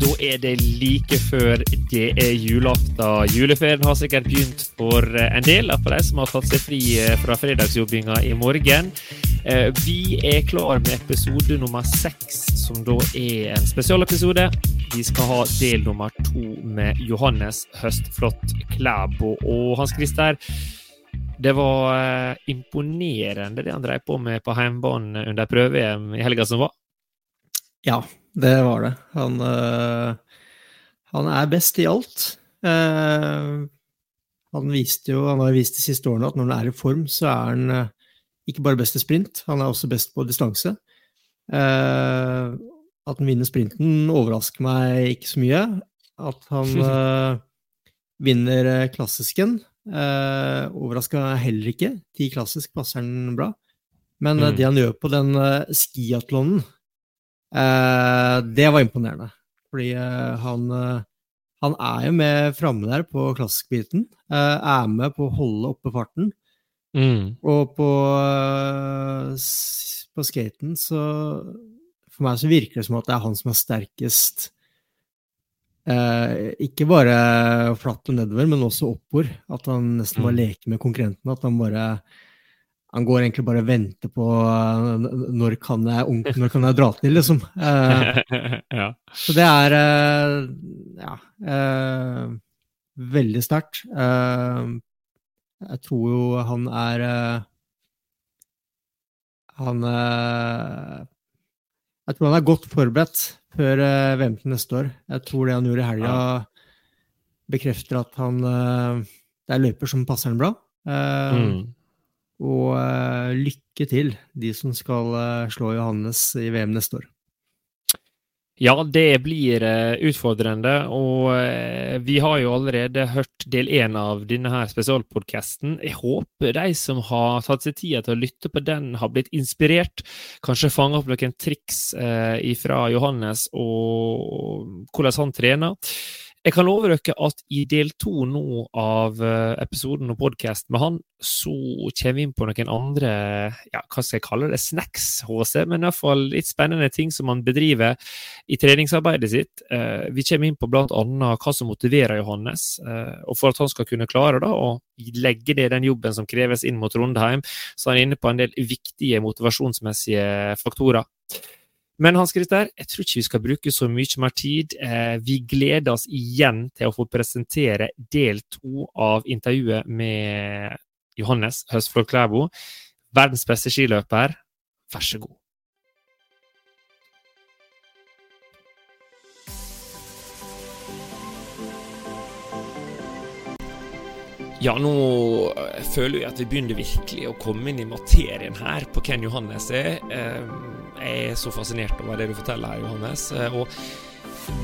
Da er det like før det er julaften. Juleferien har sikkert begynt for eh, en del, for de som har tatt seg fri eh, fra fredagsjobbinga i morgen. Eh, Vi er klar med episode nummer seks, som da er en spesialepisode. Vi skal ha del nummer to med Johannes Høstflot Klæbo. Og Hans Christer, det var imponerende det han drev på med på hjemmebane under prøve-EM i helga som var. Ja, det var det. Han, øh, han er best i alt. Uh, han viste jo, han har vist de siste årene at når han er i form, så er han øh, ikke bare best i sprint, han er også best på distanse. Uh, at han vinner sprinten overrasker meg ikke så mye. At han vinner klassisken uh, overrasker meg heller ikke. Ti klassisk passer han bra. Men Mm. det han gjør på den uh, skiatlonen, Eh, det var imponerende. Fordi eh, han, eh, han er jo med framme der på klassisk-biten. eh, er med på å holde oppe farten. Og på, eh, på skaten så For meg så virker det som at det er han som er sterkest. Eh, ikke bare flatt og nedover, men også oppover. At han nesten bare Mm. leker med konkurrentene. At han bare han går egentlig bare og venter på eh, når kan jeg, når kan jeg dra til, liksom. Eh, ja. så det er eh, ja, veldig sterkt. Jeg tror jo han er Han Jeg tror han er godt forberedt før VM til neste år. Jeg tror det han gjorde i helga, bekrefter at han Det er løyper som passer ham bra. Mm. Og uh, lykke til, de som skal uh, slå Johannes i VM neste år. Ja, det blir eh, utfordrende, og vi har jo allerede hørt del én av denne her spesialpodkasten. Jeg håper de som har tatt seg tida til å lytte på den, har blitt inspirert. Kanskje fanga opp noen triks fra Johannes og hvordan han trener. Jeg kan love dere at i del to nå av eh, episoden og podkast med han, så kommer vi inn på noen andre ja, hva skal jeg kalle det, snacks, HC, men iallfall litt spennende ting som han bedriver i treningsarbeidet sitt. Eh, vi kommer inn på annet hva som motiverer Johannes, eh, og for at han skal kunne klare da, å legge ned den jobben som kreves inn mot Trondheim, så er han inne på en del viktige motivasjonsmessige faktorer. Men Hans Christer, jeg tror ikke vi skal bruke så mye mer tid. Eh, vi gleder oss igjen til å få presentere del to av intervjuet med Johannes Høsflot Klæbo, verdens beste skiløper. Vær så god. Ja, nå eh, føler jeg at vi begynner virkelig å komme inn i materien her på hvem Johannes er. Eh, Jeg er så fascinert over det du forteller her, Johannes. Eh, Og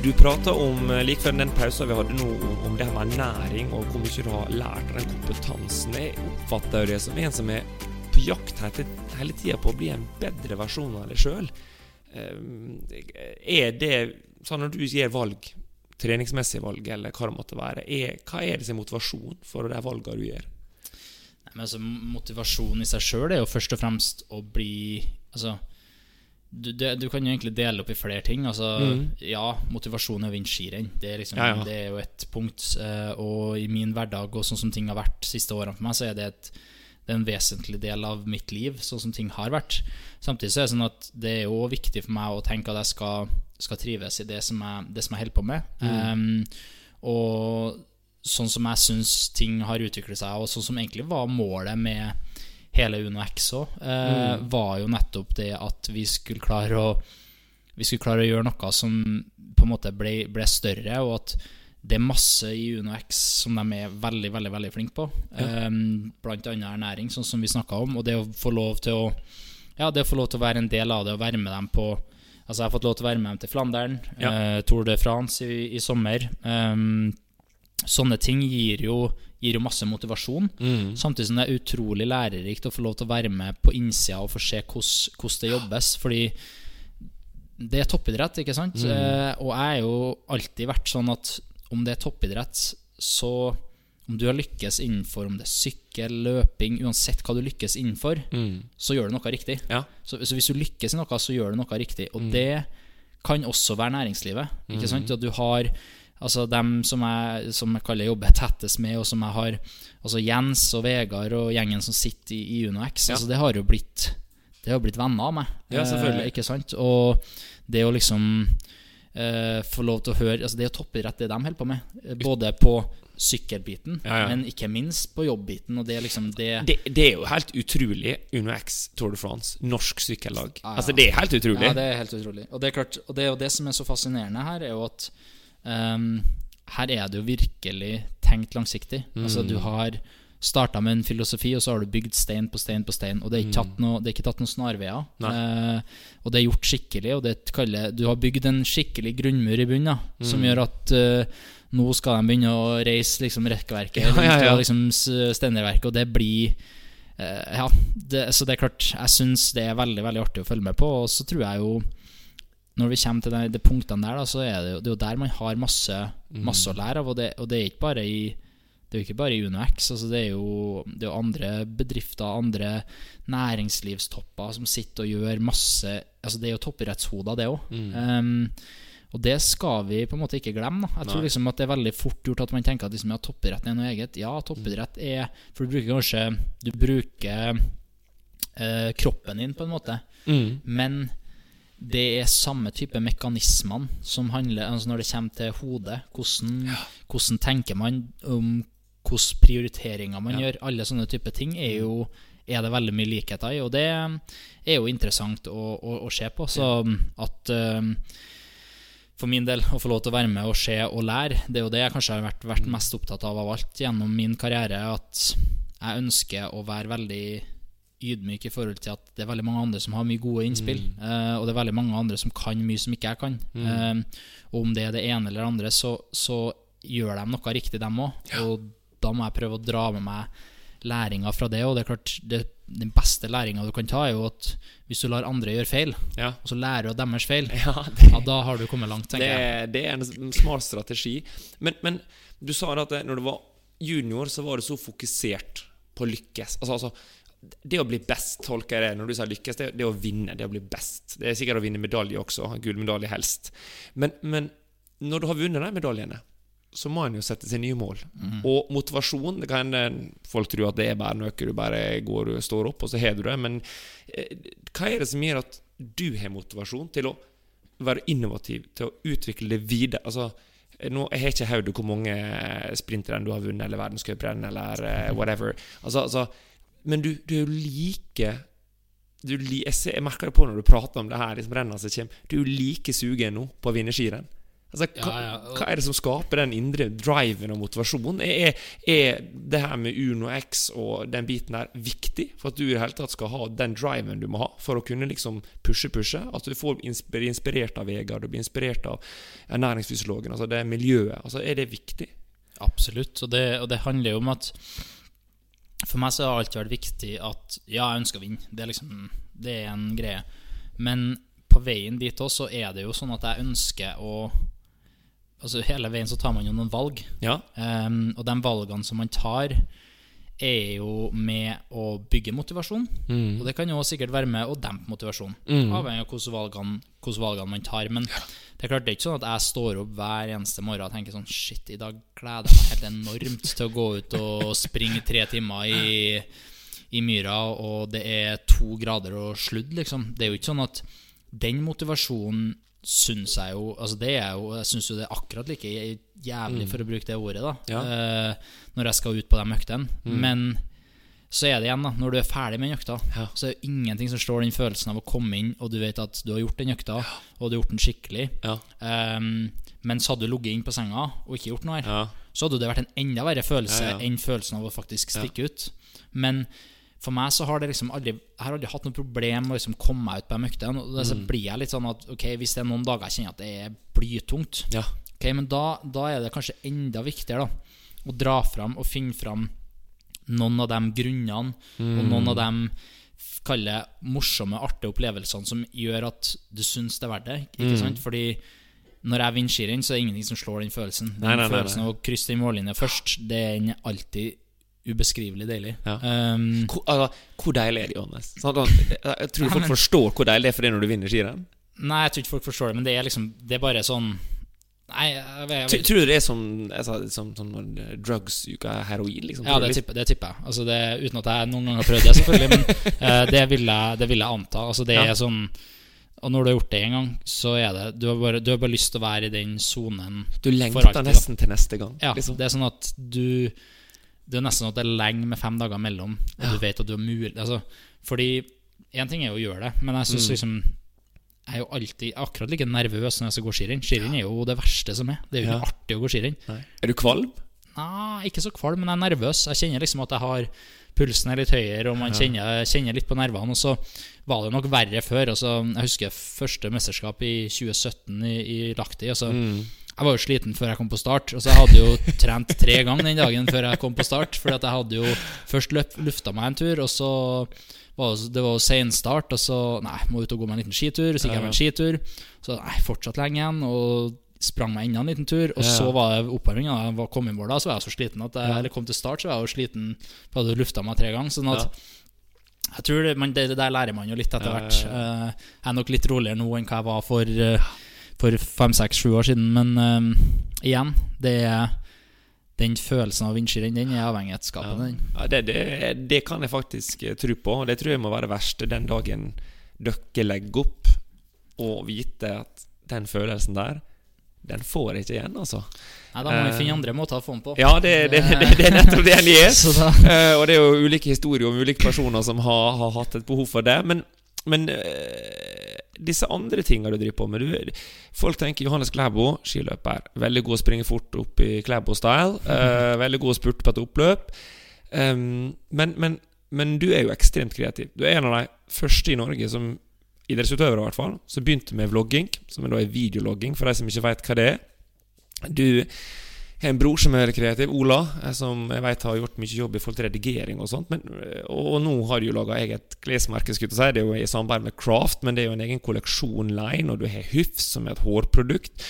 Du prata om like før den pausen vi hadde nå, om det her med næring og hvor mye du har lært av den kompetansen. Jeg oppfatter jo det som en som er på jakt hele tida på å bli en bedre versjon av deg sjøl. Er det sånn når du gir valg, treningsmessige valg eller hva det måtte være, er, hva er det som er motivasjon for de valgene du gjør? Nei, men altså, Motivasjon i seg sjøl er jo først og fremst å bli Altså du, du, du, kan jo egentlig dele opp i flere ting. Altså, mm. Ja, motivasjon er å vinne skirenn. Det, liksom, ja, ja. det, er jo et punkt. Uh, og i min hverdag og sånn som ting har vært de siste årene for meg, så er det, et, det er en vesentlig del av mitt liv, sånn som ting har vært. Samtidig så er det sånn at det er jo viktig for meg å tenke at jeg skal, skal trives i det som jeg, det som jeg holder på med. Mm. Um, og sånn som jeg syns ting har utviklet seg, og sånn som egentlig var målet med hele Uno X òg, uh, mm. var jo nettopp det at vi skulle klare å Vi skulle klare å gjøre noe som på en måte ble, ble større, og at det er masse i Uno X som de er veldig veldig, veldig flinke på. Ja. Um, blant annet ernæring, sånn som vi snakka om. Og det å få lov til å Ja, det å få lov til å være en del av det og være med dem på Altså, jeg har fått lov til å være med dem til Flandern, ja. uh, Tour de France i, i sommer. Um, sånne ting gir jo gir jo masse motivasjon. Mm. Samtidig som det er utrolig lærerikt å få lov til å være med på innsida og få se hvordan det jobbes. Fordi det er toppidrett, ikke sant? Mm. Eh, og jeg har jo alltid vært sånn at om det er toppidrett, så om du har lykkes innenfor om det er sykkel, løping, uansett hva du lykkes innenfor, mm. så gjør du noe riktig. Ja. Så, så, hvis du lykkes i noe, så gjør du noe riktig. Og mm. det kan også være næringslivet. Ikke mm. sant? At du har Altså dem som jeg, som jeg kaller jobber tettest med, og som jeg har Altså Jens og Vegard og gjengen som sitter i, i UnoX, ja. altså det har jo blitt Det har blitt venner av meg. Ja, selvfølgelig. Eh, ikke sant? Og det å liksom eh, få lov til å høre Altså Det er jo toppidrett, det de holder på med. Eh, både på sykkelbiten, ja, ja. men ikke minst på jobbbiten. Og det, liksom det, det, det er jo helt utrolig. Uno X Tour de France, norsk sykkellag. Ja, altså Det er helt utrolig. Ja, det er helt utrolig. Og det er klart, og det og det som er så fascinerende her, er jo at Um, her er det jo virkelig tenkt langsiktig. Mm. Altså Du har starta med en filosofi, og så har du bygd stein på stein på stein. Og det er ikke tatt mm. noe, det er ikke tatt noen snarveier. Eh, og det er gjort skikkelig. Og det kaller, du har bygd en skikkelig grunnmur i bunnen, mm. som gjør at eh, nå skal de begynne å reise liksom, rekkverket, ja, ja, ja. liksom, steinerverket, og det blir eh, Ja, det, så det er klart, jeg syns det er veldig, veldig artig å følge med på. Og så tror jeg jo når vi kommer til de, de punktene der, da, så er det, jo, det er jo der man har masse, mm. masse å lære av. Og det, og det, er ikke bare i det er jo ikke bare UnoX. Altså det, er jo, det er jo andre bedrifter, andre næringslivstopper som sitter og gjør masse altså Det er jo toppidrettshoder, det òg. Mm. Um, og det skal vi på en måte ikke glemme. Da. Jeg tror liksom at det er veldig fort gjort at man tenker at liksom, ja, toppidretten er noe eget. Ja, toppidrett er For du bruker kanskje Du bruker eh, kroppen din, på en måte. Mm. Men det er samme type mekanismene som handler altså når det kommer til hodet. Hvordan, ja. hvordan tenker man om hvilke prioriteringer man ja. gjør. Alle sånne type ting er jo er det veldig mye likheter i, og det er jo interessant å, å, å se på. Så at uh, for min del å få lov til å være med og se og lære, det er jo det jeg kanskje har vært, vært mest opptatt av av alt gjennom min karriere. At jeg ønsker å være veldig ydmyk i forhold til at det er veldig mange andre som har mye gode innspill. Mm. Uh, og det er veldig mange andre som kan mye som ikke jeg kan. Mm. Uh, og om det er det ene eller andre, så, så gjør de noe riktig, dem òg. Ja. Og da må jeg prøve å dra med meg læringa fra det. Og det er klart, det, den beste læringa du kan ta, er jo at hvis du lar andre gjøre feil, ja. og så lærer du av deres feil, ja, det, ja, da har du kommet langt, tenker det, jeg. Det er en smart strategi. Men, men du sa at når du var junior, så var du så fokusert på å lykkes. Altså, altså det å bli best, tolker jeg det når du sier lykkes, det, det å vinne, det å bli best. Det er sikkert å vinne medalje også, gullmedalje helst. Men, men, når du har vunnet de medaljene, så må en jo sette seg nye mål. Mm. Og motivasjon det kan Folk tror at det er bare noe du bare går og står opp, og så har du det. Men eh, hva er det som gjør at du har motivasjon til å være innovativ, til å utvikle det videre? Altså, nå, jeg har ikke hodet hvor mange sprinterrenn du har vunnet, eller verdenscuprenn, eller uh, whatever. Altså, altså men du, du, er jo like du, jeg, ser, jeg, merker det på når du prater om det her liksom rennet som kommer. Du er jo like sugen nå på å vinne skirenn. Altså, hva, Ja, ja, hva er det som skaper den indre driven og motivasjonen? Er, er det her med Uno X og den biten der viktig for at du i det hele tatt skal ha den driven du må ha for å kunne liksom pushe, pushe? At du får blir inspirert av Vegard, du blir inspirert av ernæringsfysiologen, altså det miljøet. Altså, er det viktig? Absolutt. Og det, og det handler jo om at For meg så har det alltid vært viktig at ja, jeg ønsker å vinne. Det er liksom Det er en greie. Men på veien dit også, så er det jo sånn at jeg ønsker å Altså Hele veien så tar man jo noen valg. Ja. Um, og de valgene som man tar, er jo med å bygge motivasjon. Mm. Og det kan jo sikkert være med å dempe motivasjon, avhengig av hvilke valgene, valgene man tar. Men det er klart det er ikke sånn at jeg står opp hver eneste morgen og tenker sånn Shit, i dag gleder jeg meg helt enormt til å gå ut og springe tre timer i, i myra, og det er to grader og sludd, liksom. Det er jo ikke sånn at den motivasjonen syns jeg jo Altså det er jo Jeg syns jo det er akkurat like jævlig, for å bruke det ordet, da, Ja. uh, når jeg skal ut på de øktene. Men så er det igjen, da når du er ferdig med en økta, Ja. så er det ingenting som slår den følelsen av å komme inn, og du vet at du har gjort den økta, og du har gjort den skikkelig. Ja. Um, mens hadde du ligget inn på senga og ikke gjort noe her, Ja. så hadde det vært en enda verre følelse Ja, ja. enn følelsen av å faktisk stikke ut. Men for meg så har det liksom aldri Jeg har aldri hatt noe problem med å liksom komme meg ut på de øktene. Og så Mm. blir jeg litt sånn at ok, hvis det er noen dager jeg kjenner at det er blytungt, Ja. Ok, men da, da er det kanskje enda viktigere da å dra fram og finne fram noen av de grunnene og noen av de kalle morsomme, artige opplevelsene som gjør at du syns det er verdt det. Ikke sant? Fordi når jeg vinner skirenn, så er det ingenting som slår den følelsen. Den Nei, nei, følelsen nei. av å krysse den mållinja først, det er den alltid ubeskrivelig deilig. Ja. Um, Hvor, altså, hvor deilig er det, Johannes? Sånn jeg, jeg tror folk forstår hvor deilig det er for deg når du vinner skirenn. nei, jeg tror ikke folk forstår det, men det er liksom Det er bare sånn Nei, jeg, jeg, Tror du det er som, altså, som, som når drugs uka heroin? Liksom, Ja, det tipper, det tipper jeg. Altså det, uten at jeg noen gang har prøvd det, selvfølgelig. Men uh, det, vil jeg, det vil anta. Altså det Ja. er sånn Og når du har gjort det en gang, så er det Du har bare, du har bare lyst til å være i den sonen. Du lengter nesten til neste gang. Ja, liksom. det er sånn at du Det er nesten sånn at det er lenge med fem dager mellom, og du vet at du har mulig altså, Fordi én ting er jo å gjøre det, men jeg syns Mm. liksom jeg er jo alltid akkurat like nervøs når jeg skal gå skirenn. Skirenn er jo det verste som er. Det er jo ikke Ja. artig å gå skirenn. Er du kvalm? Nei, ikke så kvalm, men jeg er nervøs. Jeg kjenner liksom at jeg har Pulsen er litt høyere, og man kjenner, kjenner litt på nervene. Og så var det nok verre før. Altså, jeg husker første mesterskap i 2017 i, i Lahti. Altså, Jeg var jo sliten før jeg kom på start. Og så jeg hadde jo trent tre ganger den dagen før jeg kom på start. Fordi at jeg hadde jo først løp, lufta meg en tur, og så var det, det var start, senstart. Og så Nei, må ut og gå meg en liten skitur. Så gikk jeg meg en skitur. Så nei, fortsatt lenge igjen. Og sprang meg enda en liten tur. Og så var det oppvarminga. Da jeg var kom i mål, da, så var jeg så sliten at jeg eller kom til start, så var jeg jo sliten. For jeg hadde lufta meg tre ganger. Sånn at jeg tror det, man, det, det der lærer man jo litt etter hvert. Eh, jeg er nok litt roligere nå enn hva jeg var for eh, For fem, seks, sju år siden. Men eh, igjen, det er den følelsen av vindskirenn, den er avhengighetsskapende. den. Ja, det, det, det kan jeg faktisk eh, tro på. og Det tror jeg må være det verste den dagen dere legger opp og vite at den følelsen der, den får jeg ikke igjen, altså. Nei, Da må vi Eh, finne andre måter å få den på. Ja, det, det, det, det er nettopp det en gjør. Eh, og det er jo ulike historier om ulike personer som har, har hatt et behov for det. Men, men eh, disse andre tinga du driver på med du, Folk tenker Johannes Klæbo, skiløper. Veldig god å springe fort opp i Klæbo-style. eh, veldig god å spurte på et oppløp. Um, men, men, men du er jo ekstremt kreativ. Du er en av de første i Norge som idrettsutøvere, i hvert fall, som begynte med vlogging, som da er videologging, for de som ikke veit hva det er. Du har en bror som er kreativ, Ola, eh, som jeg vet har gjort mye jobb i forhold til redigering og sånt. Men, eh, og, nå har du jo laga eget klesmerke, si. Det er jo i samarbeid med Craft, men det er jo en egen kolleksjon-line, og du har Hyfs, som er et hårprodukt.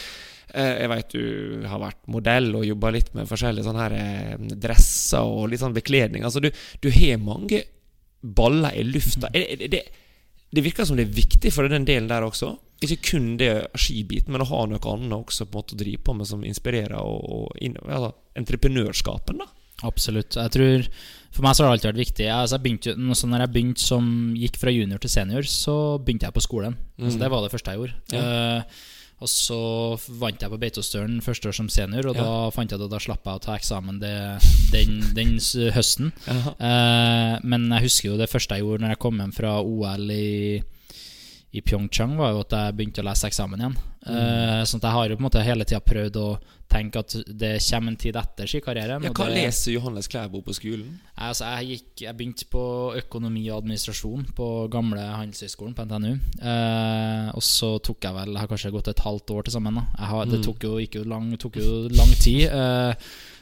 Eh, Jeg vet du har vært modell og jobba litt med forskjellige sånne her dresser og litt sånn bekledning. Altså, du, du har mange baller i lufta. Det, det, det virker som det er viktig for den delen der også. Ikke kun det skibiten, men å ha noe annet også på en måte å drive på med som inspirerer og, og inn- altså, entreprenørskapen, da. Absolutt. Jeg tror For meg så har det alltid vært viktig. Jeg, altså, jeg begynte, altså, når jeg begynte som gikk fra junior til senior, så begynte jeg på skolen. Altså, det var det første jeg gjorde. Eh, og så vant jeg på Beitostølen første år som senior, og Ja. da fant jeg det, da slapp jeg å ta eksamen det, den, den høsten. Uh, men jeg husker jo det første jeg gjorde når jeg kom hjem fra OL i, i Pyeongchang, var jo at jeg begynte å lese eksamen igjen. Eh, sånn at jeg har jo på en måte hele tida prøvd å tenke at det kommer en tid etter skikarrieren. Ja, hva det- leser Johannes Klæbo på skolen? Altså, jeg, gikk, jeg begynte på økonomi og administrasjon på gamle Handelshøyskolen på NTNU. Eh, og så tok jeg vel Jeg har kanskje gått et halvt år til sammen. Har, det tok jo, jo lang, tok jo lang tid. Eh,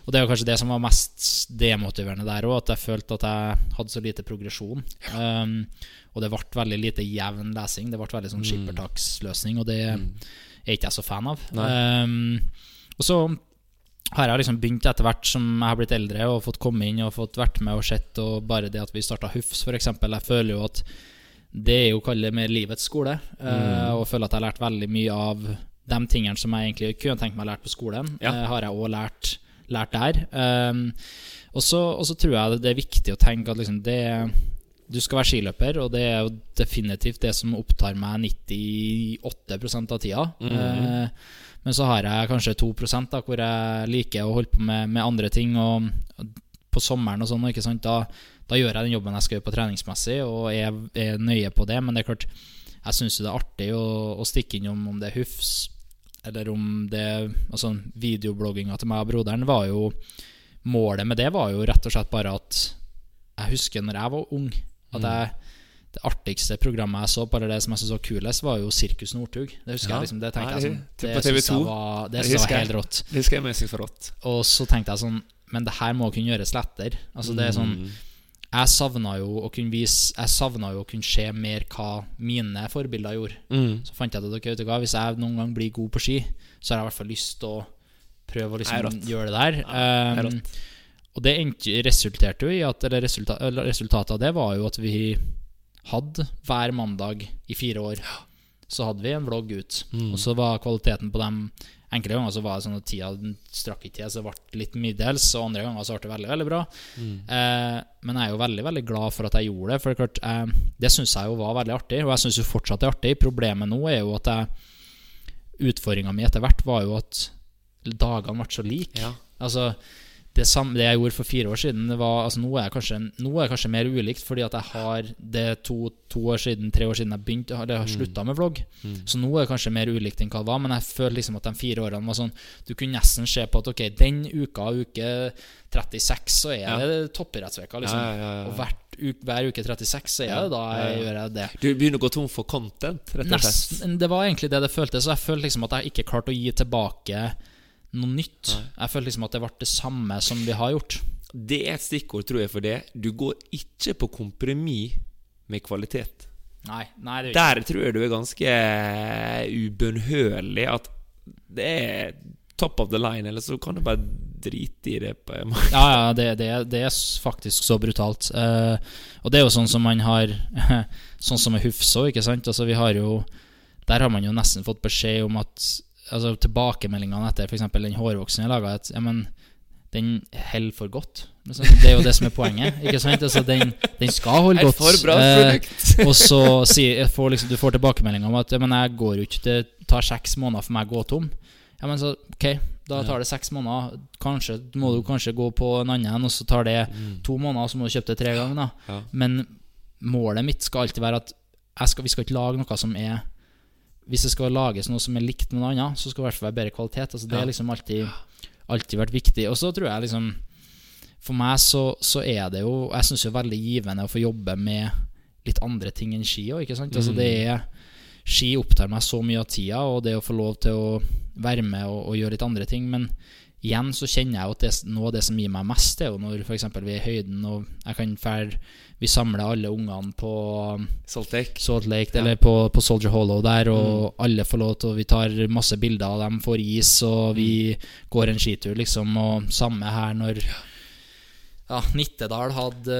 og det er kanskje det som var mest demotiverende der òg, at jeg følte at jeg hadde så lite progresjon. Um, og det ble veldig lite jevn lesing. Det ble veldig sånn skippertaksløsning, og det er ikke jeg så fan av. Um, og så har jeg liksom begynt etter hvert som jeg har blitt eldre og fått komme inn og fått vært med og sett, og bare det at vi starta Hufs, f.eks. Jeg føler jo at det er jo å kalle det mer livets skole, mm. og føler at jeg har lært veldig mye av de tingene som jeg egentlig kunne tenkt meg å lært på skolen, Ja. eh, har jeg òg lært, lært der. Um, og, så, tror jeg det er viktig å tenke at liksom det du skal være skiløper, og det er jo definitivt det som opptar meg 98 av tida. Eh, men så har jeg kanskje 2 da, hvor jeg liker å holde på med, med andre ting. Og, på sommeren og sånn? Da, da gjør jeg den jobben jeg skal gjøre på treningsmessig, og er, er nøye på det. Men det er klart, jeg syns det er artig å, å stikke innom om det er Hufs, eller om det Altså, videoblogginga til meg og broderen var jo Målet med det var jo rett og slett bare at jeg husker når jeg var ung, at jeg det artigste programmet jeg så bare det som jeg syntes var kulest, var jo Sirkus Northug. Det husker Ja. jeg liksom, det tenkte jeg sånn det- jeg var, det synes jeg var helt rått. Det husker jeg for rått. Og så tenkte jeg sånn Men det her må kunne gjøres lettere. Altså det er sånn Mm. Jeg savna jo å kunne vise Jeg savna jo å kunne se mer hva mine forbilder gjorde. Mm. Så fant jeg ut at hvis jeg noen gang blir god på ski, så har jeg i hvert fall lyst til å prøve å liksom gjøre det der. det er Um, og det endte, resulterte jo i at Eller resulta, eller resultatet av det var jo at vi hadde hver mandag i fire år. Så hadde vi en vlogg ut. Mm. Og så var kvaliteten på dem Enkelte ganger så var det sånn at tida strakk ikke til, så det ble litt middels. Og andre ganger så ble det veldig veldig bra. Mm. Eh, men jeg er jo veldig veldig glad for at jeg gjorde det. For det, klart, eh, det syns jeg jo var veldig artig, og jeg syns jo fortsatt det er artig. Problemet nå er jo at jeg Utfordringa mi etter hvert var jo at dagene ble så like. Ja. Altså det, samme, det jeg gjorde for fire år siden, det var, altså, nå, er jeg kanskje, er jeg kanskje mer ulikt, fordi at jeg har det to, to år siden, tre år siden jeg begynte Eller har slutta med vlogg. Så nå er det kanskje mer ulikt enn hva det var, men jeg føler liksom at de fire årene var sånn Du kunne nesten se på at ok, den uka, uke 36, så er Ja. det toppidrettsveka, liksom. Ja, ja, ja, ja. Og hvert uke, hver uke 36, så er det da jeg gjør jeg det. Du begynner å gå tom for content, rett og slett. Nesten, det var egentlig det det føltes. Så jeg følte liksom at jeg ikke klarte å gi tilbake noe nytt. Jeg følte liksom at det ble det samme som vi har gjort. Det er et stikkord, tror jeg, for det. Du går ikke på kompromiss med kvalitet. Nei, nei det er ikke Der tror jeg du er ganske ubønnhørlig. At det er top of the line, eller så kan du bare drite i det. på. Ja, ja, det, det, det er faktisk så brutalt. Uh, og det er jo sånn som man har Sånn som med Hufsa, ikke sant. Altså, vi har jo Der har man jo nesten fått beskjed om at Altså Tilbakemeldingene etter f.eks. den hårvoksen jeg laga, at ja, men den holder for godt. Liksom. Det er jo det som er poenget. Ikke sant? Altså, den, den skal holde godt. for bra Eh, og så sier, får liksom, du får tilbakemelding om at ja, men jeg går jo ikke Det tar seks måneder for meg å gå tom. Ja, men så ok, da tar det seks måneder. Kanskje må du kanskje gå på en annen, og så tar det to måneder, så må du kjøpe det tre ganger. da. Men målet mitt skal alltid være at skal, vi skal ikke lage noe som er Hvis det skal lages noe som er likt med noe annet, så skal det i hvert fall være bedre kvalitet. Altså, det Ja. har liksom alltid, alltid vært viktig. Og så tror jeg liksom For meg så, så er det jo Jeg syns jo veldig givende å få jobbe med litt andre ting enn ski òg, ikke sant. Altså, det er Ski opptar meg så mye av tida, og det å få lov til å være med og, og gjøre litt andre ting. Men igjen så kjenner jeg jo at det, noe av det som gir meg mest, det er jo når f.eks. vi er i høyden og jeg kan fær, Vi samler alle ungene på Salt Lake. Salt Lake, eller på, på Soldier Hollow der, og alle får lov til Vi tar masse bilder av dem, får is, og vi går en skitur, liksom. Og samme her når ja, Nittedal hadde,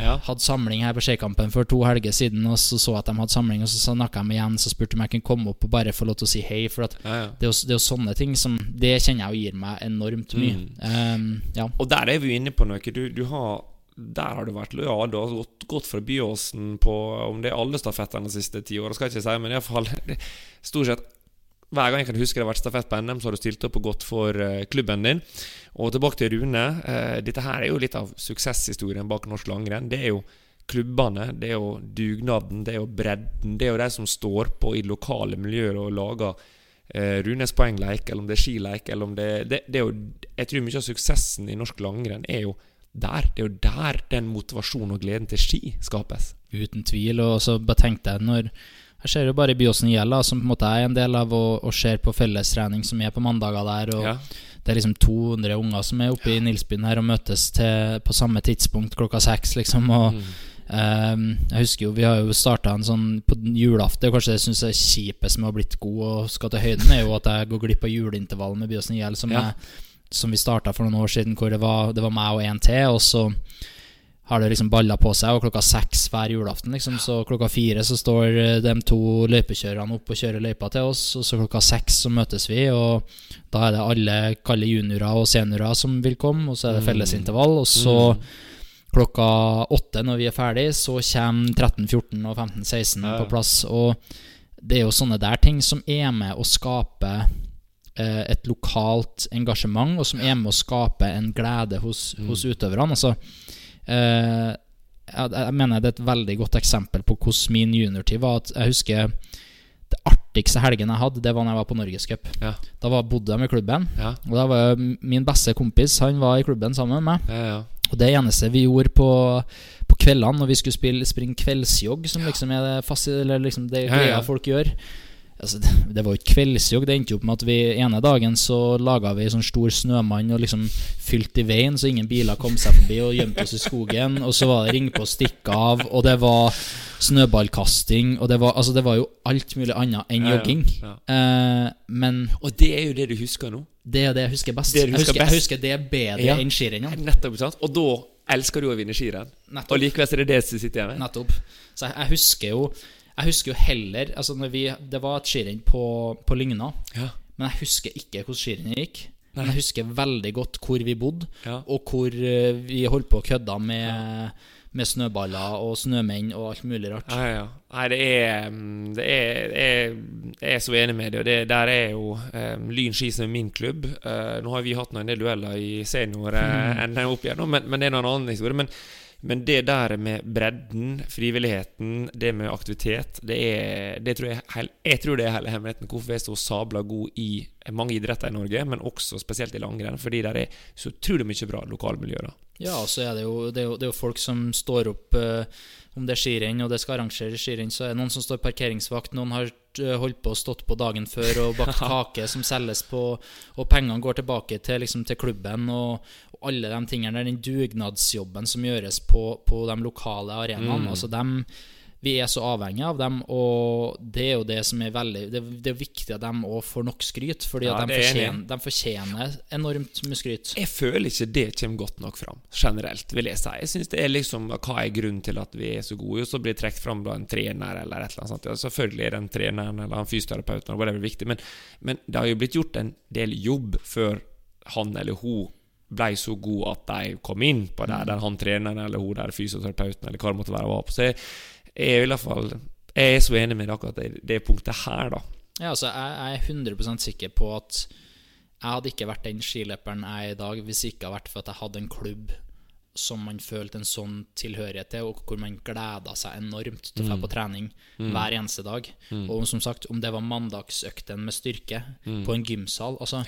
Ja. hadde samling her på Skeikampen for to helger siden, og så så at de hadde samling, og så snakka med igjen, så spurte de om jeg kunne komme opp og bare få lov til å si hei. For Ja, ja. det, er jo, det er jo sånne ting som Det kjenner jeg jo gir meg enormt mye. Um, ja. Og der er vi jo inne på noe. Du, du har, der har du vært lojal. Du har gått, gått fra Byåsen på om det er alle stafettene de siste ti åra, skal jeg ikke si, men iallfall stort sett hver gang jeg kan huske det har vært stafett på NM, så har du stilt opp og gått for eh, klubben din. Og tilbake til Rune. eh, dette her er jo litt av suksesshistorien bak norsk langrenn. Det er jo klubbene, det er jo dugnaden, det er jo bredden. Det er jo de som står på i lokale miljøer og lager eh, Runes poengleik, eller om det er skileik, eller om det, det, det er jo Jeg tror mye av suksessen i norsk langrenn er jo der. Det er jo der den motivasjonen og gleden til ski skapes. Uten tvil. Og så bare tenk jeg når Jeg ser jo bare Byåsen Gjella, som på en måte er en del av og, og ser på fellestrening som er på mandager der. og Ja. Det er liksom 200 unger som er oppe i Nilsbyen her og møtes til, på samme tidspunkt klokka seks, liksom. Og Mm. Um, jeg husker jo, vi har jo starta en sånn på julaften. Kanskje det jeg syns er kjipest med å ha blitt god og skal til høyden, er jo at jeg går glipp av juleintervallet med Byåsen Gjell, som, Ja. jeg- som vi starta for noen år siden, hvor det var, det var meg og én til, og så har det liksom balla på seg, og klokka seks hver julaften, liksom. Så klokka fire så står eh, de to løypekjørerne opp og kjører løypa til oss, og så klokka seks så møtes vi, og da er det alle kalde juniorer og seniorer som vil komme, og så er det fellesintervall, og så klokka åtte når vi er ferdig, så kommer 13, 14 og 15, 16 Ja. på plass, og det er jo sånne der ting som er med å skape et lokalt engasjement, og som er med å skape en glede hos, hos utøverne. Altså, eh, jeg, mener det er et veldig godt eksempel på hvordan min juniortid var. At jeg husker det artigste helgen jeg hadde, det var når jeg var på Norgescup. Ja. Da var, bodde jeg med klubben, Ja. og da var min beste kompis Han var i klubben sammen med meg. Ja. Og det eneste vi gjorde på, på kveldene når vi skulle spille, springe kveldsjogg, som liksom er det, liksom det greia folk gjør altså, det, var jo ikke kveldsjogg. Det endte jo opp med at vi ene dagen så laga vi sånn stor snømann og liksom fylte i veien så ingen biler kom seg forbi, og gjemte oss i skogen. Og så var det ring på og stikke av, og det var snøballkasting, og det var, altså, det var jo alt mulig annet enn Ja, ja. jogging. Ja. Eh, men Og det er jo det du husker nå. det er det jeg husker best. Det du jeg, husker husker, best. jeg husker det bedre Ja. enn skirennene. Nettopp, sant? Og da elsker du å vinne skirenn. Og likevel er det det som sitter igjen med. Nettopp. Så jeg, jeg husker jo Jeg husker jo heller Altså når vi Det var et skirenn på, på Lygna, Ja. men jeg husker ikke hvordan skirennet gikk. Nei. Men jeg husker veldig godt hvor vi bodde, Ja. og hvor eh, vi holdt på å kødde med, med snøballer og snømenn og alt mulig rart. Ja, ja. Nei, det er mm, Det er Jeg, jeg er så enig med deg. Og det, der er jo um, Lyn ski som er min klubb. Uh, nå har vi hatt noen en del dueller i senior uh, enn opp igjennom, men, men det er noen annen historie. Men, men det der med bredden, frivilligheten, det med aktivitet, det er det tror jeg, jeg tror det er hele hemmeligheten hvorfor vi er så sabla gode i mange idretter i Norge, men også spesielt i langrenn. Fordi der er så utrolig mye bra lokalmiljøer. Ja, og så er det jo, det er jo, det er jo folk som står opp eh, Om det er skirenn og det skal arrangeres skirenn, så er det noen som står parkeringsvakt, noen har eh, holdt på og stått på dagen før og bakt kake som selges på, og pengene går tilbake til, liksom, til klubben og, og alle de tingene der. Den dugnadsjobben som gjøres på, på de lokale arenaene. Altså dem vi er så avhengige av dem, og det er jo det som er veldig Det, det er viktig at de òg får nok skryt, fordi Ja, de det er fortjener, de fortjener enormt mye skryt. Jeg føler ikke det kommer godt nok fram, generelt, vil jeg si. Jeg synes det er liksom Hva er grunnen til at vi er så gode? Og så blir det trukket fram en trener eller et eller annet sånt. Ja, selvfølgelig er den treneren eller han fysioterapeuten eller whatever viktig, men, men det har jo blitt gjort en del jobb før han eller hun ble så god at de kom inn på der, der han treneren eller hun der fysioterapeuten eller hva det måtte være var på. Så jeg, jeg er i hvert fall Jeg er så enig med akkurat at det, det punktet her, da. Ja, altså, jeg, jeg er 100 sikker på at jeg hadde ikke vært den skiløperen jeg er i dag hvis det ikke hadde vært for at jeg hadde en klubb som man følte en sånn tilhørighet til, og hvor man gleda seg enormt til å dra på trening hver eneste dag. Og som sagt, om det var mandagsøkten med styrke på en gymsal altså,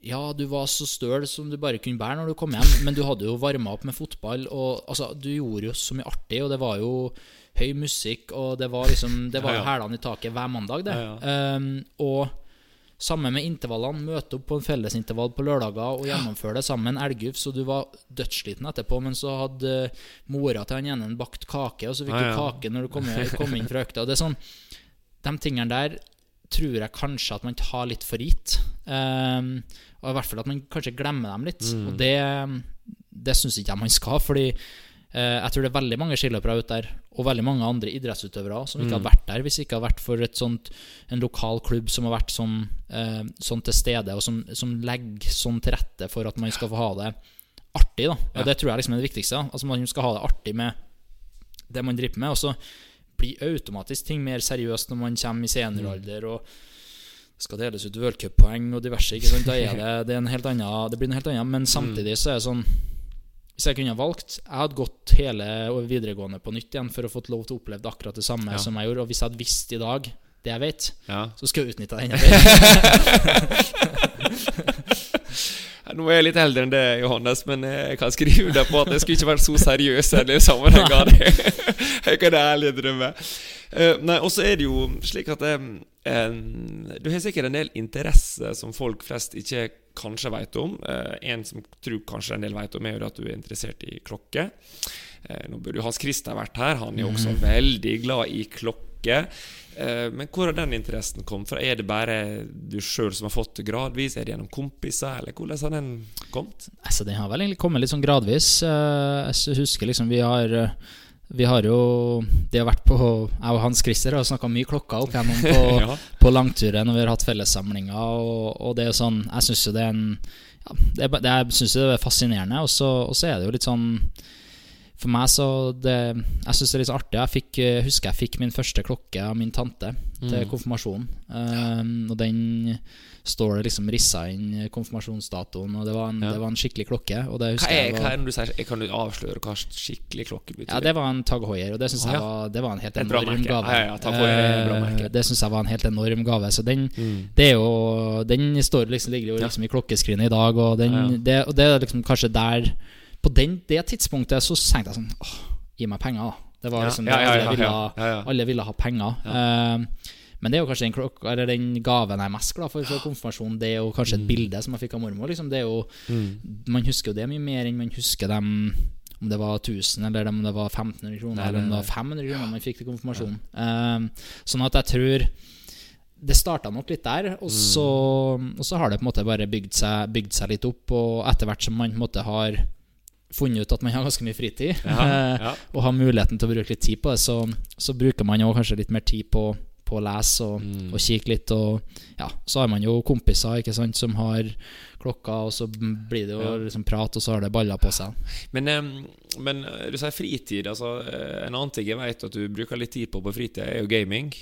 ja, du var så støl som du bare kunne bære når du kom hjem, men du hadde jo varma opp med fotball, og altså, du gjorde jo så mye artig, og det var jo høy musikk, og det var liksom Det var jo hælene i taket hver mandag, det. Um, og samme med intervallene. Møte opp på en fellesintervall på lørdager og gjennomføre det sammen. Elguf, så du var dødssliten etterpå, men så hadde eh, mora til han ene en bakt kake, og så fikk du kake når du kom, kom inn fra økta. Det er sånn De tingene der tror jeg kanskje at man tar litt for gitt. Um, og i hvert fall at man kanskje glemmer dem litt. Mm. Og det, det syns ikke jeg man skal, fordi jeg tror det er veldig mange skiløpere ute der, og veldig mange andre idrettsutøvere som ikke Mm. hadde vært der hvis det ikke hadde vært for et sånt, en lokal klubb som har vært sånn, eh, sånn til stede, og som, som legger sånn til rette for at man skal få ha det artig. da Og Ja. Det tror jeg liksom er det viktigste. Altså Man skal ha det artig med det man driver med. Og så blir automatisk ting mer seriøst når man kommer i senioralder og skal deles ut worldcuppoeng og diverse. Ikke sant? Da er det, det, er en helt annen, det blir en helt annen. Men samtidig så er det sånn Hvis jeg kunne ha valgt Jeg hadde gått hele videregående på nytt igjen for å få lov til å oppleve akkurat det samme Ja. som jeg gjorde. Og hvis jeg hadde visst i dag det jeg vet, Ja. så skulle jeg utnytte det enda bedre. Nå er jeg litt eldre enn det, Johannes, men jeg kan skrive deg på at jeg skulle ikke vært så seriøs i den sammenhengen. Jeg kan ærlig drømme. Eh, nei, og så er det jo slik at eh, Du har sikkert en del interesse som folk flest ikke kanskje vet om. Eh, en som tror kanskje en del vet om, er jo at du er interessert i klokke. Eh, nå burde jo Hans Christer vært her. Han er jo også veldig glad i klokke. Eh, Men hvor har den interessen kommet fra? Er det bare du sjøl som har fått det gradvis? Er det gjennom kompiser, eller hvordan har den kommet? Altså, den har vel egentlig kommet litt sånn gradvis. Jeg husker liksom vi har Vi har jo Det har vært på Jeg og Hans Christer har snakka mye klokka opp gjennom på, Ja. på langturer når vi har hatt fellessamlinger, og, og det er jo sånn Jeg syns jo det er en ja, det det jeg synes det er fascinerende, og så er det jo litt sånn for meg så det, Jeg syns det er litt artig. Jeg fikk, eh, husker jeg fikk min første klokke av min tante til Mm. konfirmasjonen. Um, og den står det liksom rissa inn konfirmasjonsdatoen, og det var en, Ja. det var en skikkelig klokke. Hva er, jeg hva er det du sier? Kan du avsløre hva skikkelig klokke betyr? ja, det var en Tag Hoier, og det syns Å, jeg var, det var en helt enorm gave. Ja, ja, ja, merke. Det syns jeg var en helt enorm gave. Så den, Mm. det er jo, den står liksom, ligger jo Ja. liksom i klokkeskrinet i dag, og, den, Ja, ja. Det, og det er liksom kanskje der På den, det tidspunktet så tenkte jeg sånn Åh, gi meg penger, da. Det var Ja, liksom ja, ja, det alle, ville, ja, ja, ja. alle ville ha penger. Uh, men det er jo kanskje den, klokka, eller den gaven jeg er mest glad for for konfirmasjonen. Det er jo kanskje et Mm. bilde som jeg fikk av mormor. Liksom. Det er jo, Man husker jo det mye mer enn man husker dem om det var 1000 eller om det var 1500 kroner, Nei, eller om det var 500 kroner man fikk til konfirmasjonen. Uh, sånn at jeg tror det starta nok litt der, og så, og så har det på en måte bare bygd seg, bygd seg litt opp. Og etter hvert som man på en måte har funnet ut at man har ganske mye fritid, Ja, ja. og har muligheten til å bruke litt tid på det, så, så bruker man jo kanskje litt mer tid på, på å lese og, Mm. og kikke litt. Og ja, så har man jo kompiser ikke sant, som har klokka, og så blir det jo Ja. liksom prat, og så har det baller på seg. Men, men eh, du sier fritid. Altså, eh, en annen ting jeg vet at du bruker litt tid på på fritid, er jo gaming.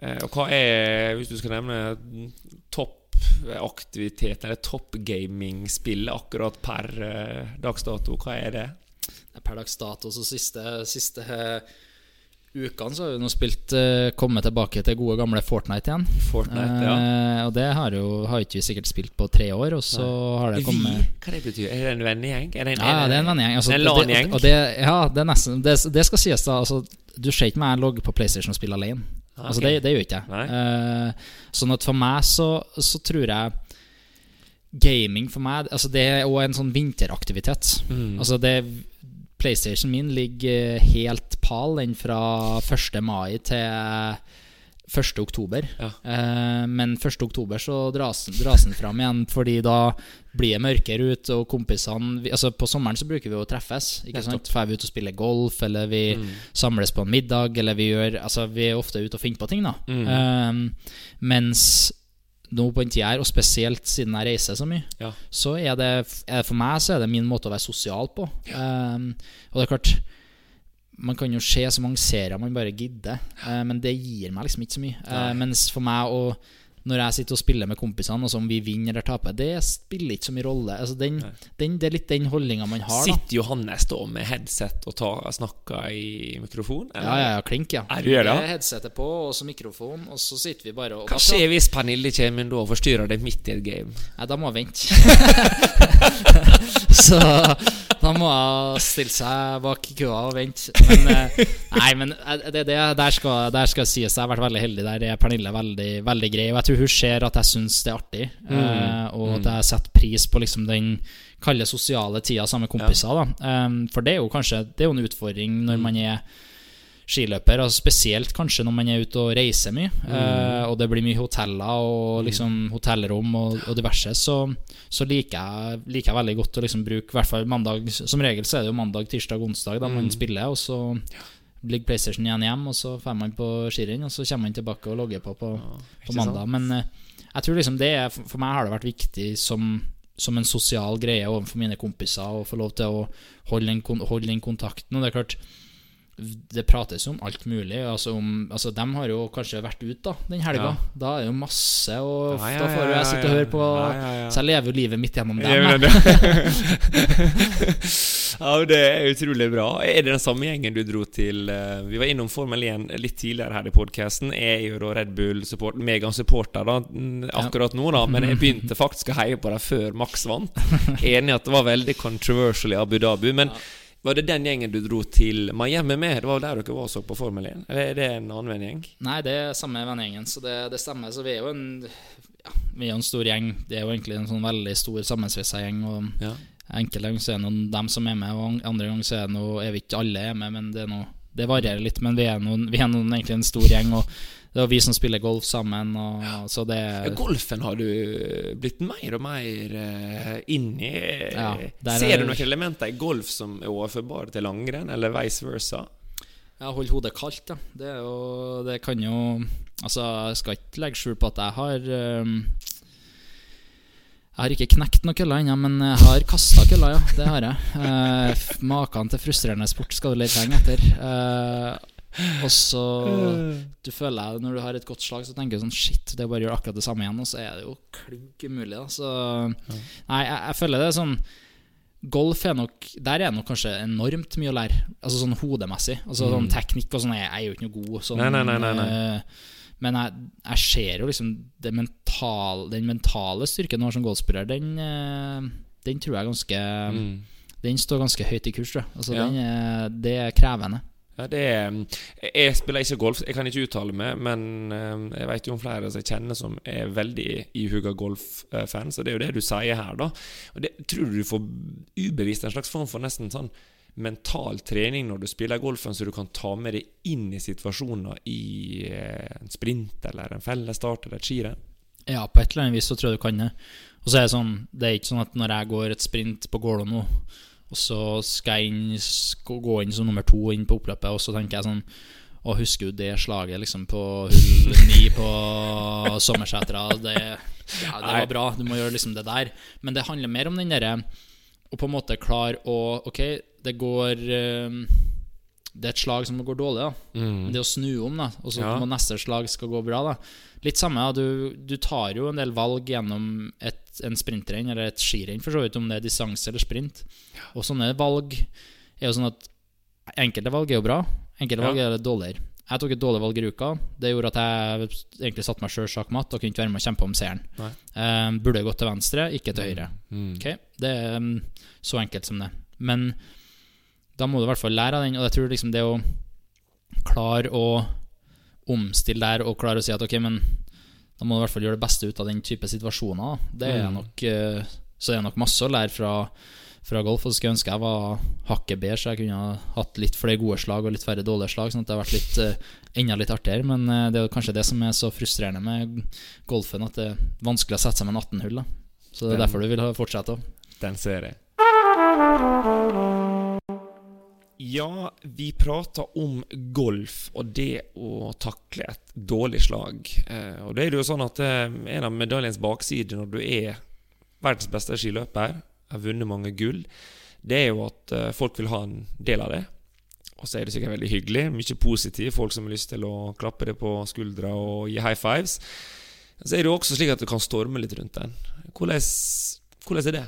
Eh, Og hva er, hvis du skal nevne toppaktivitet, eller toppgamingspill akkurat per eh, dags dato, hva er det? Per dags dato, så siste, siste eh, ukene så har vi nå spilt uh, kommet tilbake til gode gamle Fortnite igjen. Fortnite, ja. Eh, og det har jo har ikke vi sikkert spilt på tre år, og så har det Vi? kommet Hva det betyr Er det en vennegjeng? Ja, det er en vennegjeng. Altså, en LAN-gjeng? Det, ja, det er nesten det, det skal sies, da. Altså, du ser ikke meg logge på PlayStation og spille alene. Ah, Altså, det, det gjør ikke jeg. Eh, sånn at for meg så, så tror jeg Gaming for meg Altså det er også en sånn vinteraktivitet. Mm. Altså det PlayStation min ligger helt pal den fra 1. mai til 1. oktober. Ja. Eh, men 1. oktober så dras, den- dras den fram igjen, fordi da blir det mørkere ute, og kompisene vi, Altså På sommeren så bruker vi å treffes. Ikke ja, sant? Drar vi ut og spiller golf, eller vi Mm. samles på en middag, eller vi gjør Altså Vi er ofte ute og finner på ting, da. Mm. Eh, mens nå på den tida her, og spesielt siden jeg reiser så mye, Ja. så er det er- For meg så er det min måte å være sosial på. Eh, og det er klart Man kan jo se så mange serier man bare gidder, eh, men det gir meg liksom ikke så mye. Eh, mens for meg å når jeg sitter og spiller med kompisene, og om vi vinner eller taper, det spiller ikke så mye rolle. Altså den, den, det er litt den holdninga man har. Da. Sitter Johannes da med headset og tar, snakker i mikrofon? eller? Ja, ja, ja, klink, ja. Er du gjør det? Det Headsetet på, og så mikrofon, og så sitter vi bare og Hva skjer hvis Pernille kommer da og forstyrrer deg midt i et game? Nei, da må jeg vente. så da må jeg stille seg bak køa og vente. Men, eh, nei, men eh, det, det, der, skal, der skal sies jeg har vært veldig heldig. Der er Pernille veldig, veldig grei. Og jeg tror hun ser at jeg syns det er artig, eh, og at jeg setter pris på liksom den kalde sosiale tida sammen med kompiser. Um, for det er jo kanskje Det er jo en utfordring når man er skiløper, Altså spesielt kanskje når man er ute og reiser mye, eh, og det blir mye hoteller og liksom hotellrom og, og diverse, så, så liker, jeg, liker jeg veldig godt å liksom bruke hvert fall mandag Som regel så er det jo mandag, tirsdag, onsdag da man spiller, og så ligger PlayStation igjen hjem, og så drar man på skirenn, og så kommer man tilbake og logger på på, på mandag. Men eh, jeg tror liksom det er For meg har det vært viktig som som en sosial greie overfor mine kompiser å få lov til å holde den, holde den kontakten. Og det er klart det prates om alt mulig. Altså om, altså De har jo kanskje vært ute da, den helga. Ja. Da er det jo masse, og Ja, ja, da får jo jeg sitte og høre på ja, ja, ja. Så jeg lever jo livet mitt gjennom dem. Ja, det- ja, er utrolig bra. Er det den samme gjengen du dro til eh, Vi var innom Formel 1 litt tidligere her i podkasten. Jeg er jo da Red Bull-support, Megan-supporter da, akkurat nå, da. Men jeg begynte faktisk å heie på dem før Max vant. Enig i at det var veldig controversial i Abu Dhabi. Men var det den gjengen du dro til Miami med? Det var der dere var og så på Formel 1? Eller er det en annen vennegjeng? Nei, det er samme vennegjengen, så det, det stemmer. Så vi er jo en ja, Vi er en stor gjeng. Det er jo egentlig en sånn veldig stor sammensveisa gjeng. Og Ja. Enkelte ganger så er det noen dem som er med, og andre ganger så er det noe Jeg vet ikke alle er med, men det er noe Det varierer litt, men vi er, noen, vi er noen, egentlig en stor gjeng, og det er vi som spiller golf sammen, og så det Ja, Golfen har du blitt mer og mer uh, inn i. Ja, Ser er- du noen elementer i golf som er overførbare til langrenn, eller vice versa? Ja, hold hodet kaldt, ja. Det, jo, det kan jo Altså, jeg skal ikke legge skjul på at jeg har um, Jeg har ikke knekt noen køller ennå, men jeg har kasta køller, ja. Det har jeg. Eh, Maken til frustrerende sport skal du lete lenge etter. Eh, og så Du føler Når du har et godt slag, så tenker du sånn Shit, det er bare å gjøre akkurat det samme igjen, og så er det jo klink umulig, da. Så Nei, jeg, jeg føler det er sånn Golf er nok Der er det nok kanskje enormt mye å lære. Altså sånn hodemessig. Altså sånn teknikk og sånn. Jeg, jeg er jo ikke noe god. Sånn, Nei, nei, nei, nei, eh, men jeg, jeg ser jo liksom det mental, den mentale styrken du har som golfspiller, den, eh, den tror jeg ganske Den står ganske høyt i kurs. Altså, Mm. Ja. den det er krevende. Ja, er, jeg spiller ikke golf, jeg kan ikke uttale meg, men eh, jeg vet jo om flere som jeg kjenner som er veldig ihuga golffans, og det er jo det du sier her, da. Og det tror du du får ubevisst en slags form for nesten sånn mental trening når du spiller golfen, så du kan ta med deg inn i situasjoner i eh, en sprint eller en fellesstart eller et skirenn. Ja, på et eller annet vis så tror jeg du kan det. Og så er det sånn Det er ikke sånn at når jeg går et sprint på Gålå nå, og så skal jeg inn, skal gå inn som nummer to inn på oppløpet, og så tenker jeg sånn Å, husker du det slaget liksom på hull ni på Sommersetra? Det, ja, det var bra. Du må gjøre liksom det der. Men det handler mer om den derre å på en måte klare å Ok, det går eh, Det er et slag som går dårlig, da. Mm. det å snu om, da, og så Ja. må neste slag skal gå bra, da. Litt samme, da. du, du tar jo en del valg gjennom et, en sprintrenn, eller et skirenn, for så vidt, om det er distanse eller sprint. Og sånne valg er jo sånn at enkelte valg er jo bra, enkelte Ja. valg er dårligere. Jeg tok et dårlig valg i uka. Det gjorde at jeg egentlig satte meg sjøl sjakkmatt og kunne ikke være med og kjempe om seieren. Um, burde burde gått til venstre, ikke til høyre. Mm. Ok, Det er um, så enkelt som det. Men da må du i hvert fall lære av den, og jeg tror liksom det å klare å omstille der og klare å si at ok, men da må du i hvert fall gjøre det beste ut av den type situasjoner. Det er Mm. nok eh, Så det er nok masse å lære fra, fra golf. Og så skulle ønske jeg var hakket bedre, så jeg kunne ha hatt litt flere gode slag og litt færre dårlige slag, sånn at det har vært litt eh, enda litt artigere. Men eh, det er kanskje det som er så frustrerende med golfen, at det er vanskelig å sette seg med en 18-hull. Så det er Den- derfor du vil fortsette. Den ser jeg. Ja, vi prater om golf og det å takle et dårlig slag. Eh, og det er jo sånn at eh, en av medaljens baksider når du er verdens beste skiløper, har vunnet mange gull, det er jo at eh, folk vil ha en del av det. Og så er det sikkert veldig hyggelig, mye positivt, folk som har lyst til å klappe det på skuldra og gi high fives. Så er det jo også slik at du kan storme litt rundt den. Hvordan, hvordan er det?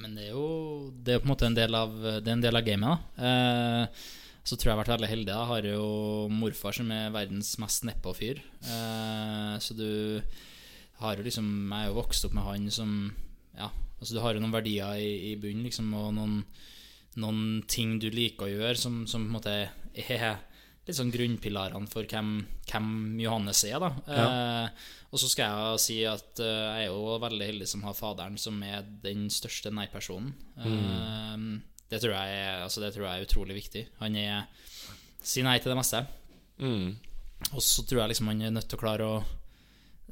Men det er jo Det er på en måte en del av Det er en del av gamet. da eh, Så tror jeg jeg har vært veldig heldig. Jeg har jo morfar som er verdens mest nedpå-fyr. Eh, så du har jo liksom Jeg er jo vokst opp med han som Ja, altså du har jo noen verdier i, i bunnen, liksom, og noen, noen ting du liker å gjøre, som, som på en måte er litt sånn grunnpilarene for hvem, hvem Johannes er, da. Eh, og så skal jeg si at eh, jeg er jo veldig heldig som har faderen som er den største nei-personen. Eh, det, tror jeg er- altså det tror jeg er utrolig viktig. Han er sier nei til det meste. Mm. Og så tror jeg liksom han er nødt til å klare å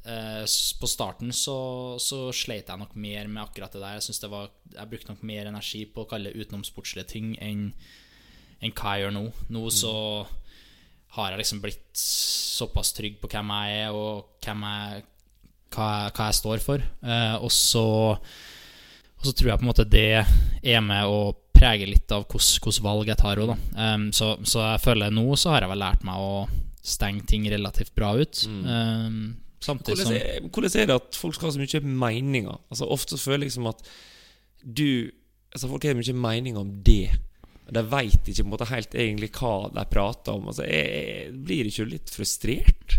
eh, På starten så, så sleit jeg nok mer med akkurat det der. Jeg synes det var Jeg brukte nok mer energi på å kalle det utenomsportslige ting enn enn hva jeg gjør nå. Nå så har jeg liksom blitt såpass trygg på hvem jeg er, og jeg, hva, jeg, hva jeg står for. Eh, og så og så tror jeg på en måte det er med å prege litt av hvilke valg jeg tar òg. Um, så, så jeg føler nå så har jeg vel lært meg å stenge ting relativt bra ut. Um, samtidig Hvordan som er, hvordan er det at folk skal ha så mye meninger? Altså Ofte føler jeg liksom at du Altså Folk har mye meninger om det. De veit ikke måte helt egentlig hva de prater om. Altså jeg, jeg, Blir ikke litt frustrert?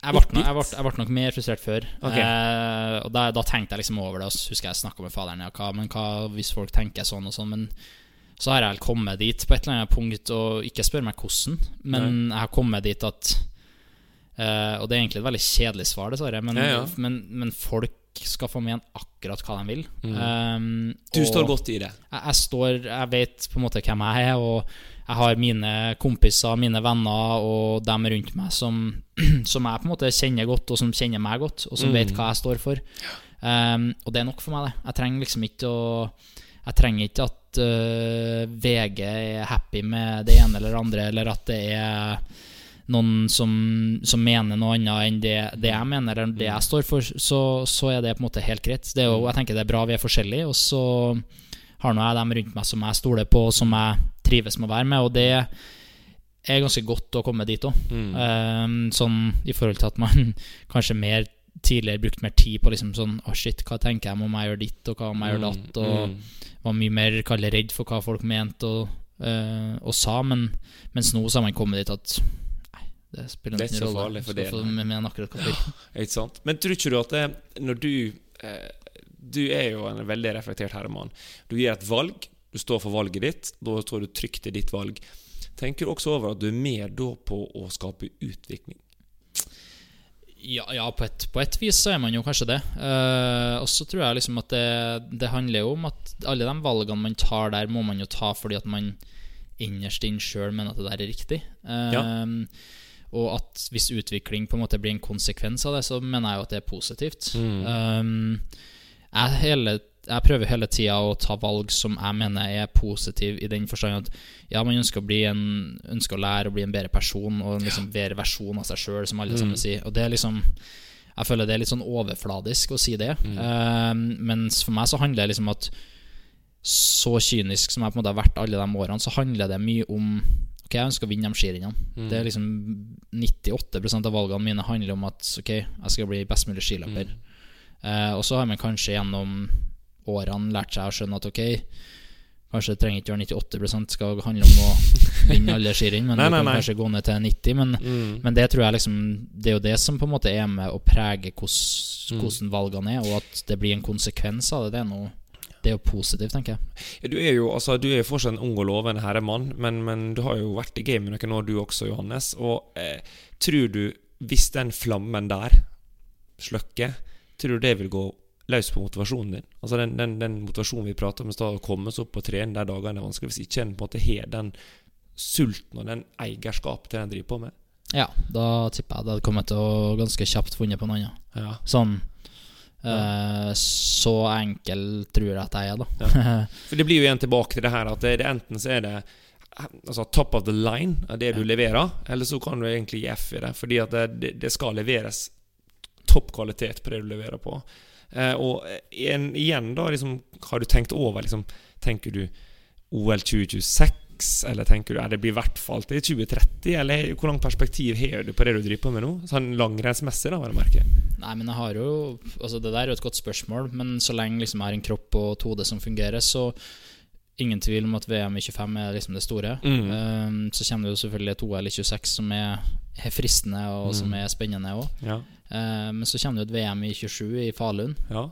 Jeg ble, jeg, ble, jeg ble nok mer frustrert før. Okay. Eh, og da, da tenkte jeg liksom over det, og så husker jeg snakka med faderen. Ja, hva, men hva hvis folk tenker sånn og sånn? Men så har jeg kommet dit på et eller annet punkt, og ikke spør meg hvordan, men jeg har kommet dit at eh, Og det er egentlig et veldig kjedelig svar, dessverre, men, Ja, ja. men, men folk skal få mene akkurat hva de vil. Um, Du står godt i det. jeg, jeg står Jeg vet på en måte hvem jeg er, og jeg har mine kompiser, mine venner og dem rundt meg som, som jeg på en måte kjenner godt, og som kjenner meg godt, og som vet hva jeg står for. Um, og det er nok for meg, det. Jeg trenger liksom ikke å Jeg trenger ikke at uh, VG er happy med det ene eller det andre, eller at det er noen som, som mener noe annet enn det, det jeg mener, eller det jeg står for, så, så er det på en måte helt greit. Det jo, jeg tenker det er bra vi er forskjellige, og så har nå jeg dem rundt meg som jeg stoler på, og som jeg trives med å være med, og det er ganske godt å komme dit òg. sånn i forhold til at man kanskje mer tidligere brukt mer tid på liksom sånn Å, shit, hva tenker jeg om jeg gjør ditt, og hva om jeg gjør datt, og var mye mer kalle redd for hva folk mente og, uh, og sa, men mens nå så har man kommet dit at det spiller Det er ikke så farlig for det, sant? Men tror ikke du at det, når du eh, Du er jo en veldig reflektert herremann. Du gir et valg, du står for valget ditt, da står du trygt i ditt valg. Tenker du også over at du er med da på å skape utvikling? Ja, ja på, et, på et vis så er man jo kanskje det. Uh, og så tror jeg liksom at det, det handler jo om at alle de valgene man tar der, må man jo ta fordi at man innerst inne sjøl mener at det der er riktig. Eh, Og at hvis utvikling på en måte blir en konsekvens av det, så mener jeg jo at det er positivt. Eh, jeg, hele, jeg prøver hele tida å ta valg som jeg mener er positive, i den forstand at ja, man ønsker å, bli en, ønsker å lære å bli en bedre person og en liksom bedre versjon av seg sjøl, som alle sammen sier. Og det er liksom Jeg føler det er litt sånn overfladisk å si det. Eh, mens for meg så handler det liksom at så kynisk som jeg på en måte har vært alle de årene, så handler det mye om Ok, jeg ønsker å vinne de skirennene. Det er liksom 98% av valgene mine handler om at ok, jeg skal bli best mulig skiløper. Eh, og så har man kanskje gjennom årene lært seg å skjønne at ok, kanskje det trenger ikke være 98% skal handle om å vinne alle skirenn, men Nei, du nei, kan nei. kanskje gå ned til 90. Men, men det tror jeg liksom Det er jo det som på en måte er med å prege hvordan, hvordan valgene er, og at det blir en konsekvens av det. Det er, noe, det er jo positivt, tenker jeg. Du er jo altså, du er fortsatt en ung og lovende herremann, men, men du har jo vært i gamet noen år, du også, Johannes. Og eh, tror du, hvis den flammen der slukker, tror du det vil gå løs på motivasjonen din? Altså den, den, den motivasjonen vi prater om i stad, å komme seg opp og trene der dagene er vanskelig, hvis ikke en på en måte har den sulten og den eierskapet til det en driver på med? Ja, da tipper jeg det hadde kommet til å ganske kjapt funnet på noe annet. Ja. Sånn eh, Så enkel tror jeg at jeg er, da. For det blir jo igjen tilbake til det her at det, enten så er det altså top of the line av det du leverer, eller så kan du egentlig gi F i det, fordi at det, det, skal leveres topp kvalitet på det du leverer på. Eh, og igjen da, liksom, har du tenkt over liksom, Tenker du OL 2026, eller tenker du er det blir i hvert fall til 2030, eller hvor langt perspektiv har du på det du driver på med nå? Sånn langrennsmessig, da, merke. Nei, men jeg har jo Altså, det der er jo et godt spørsmål, men så lenge liksom jeg har en kropp og et hode som fungerer, så ingen tvil om at VM i 25 er liksom det store. Mm. Um, så kommer det jo selvfølgelig et OL i 26 som er, er fristende, og som er spennende òg. Ja. men så kommer det jo et VM i 27 i Falun. ja.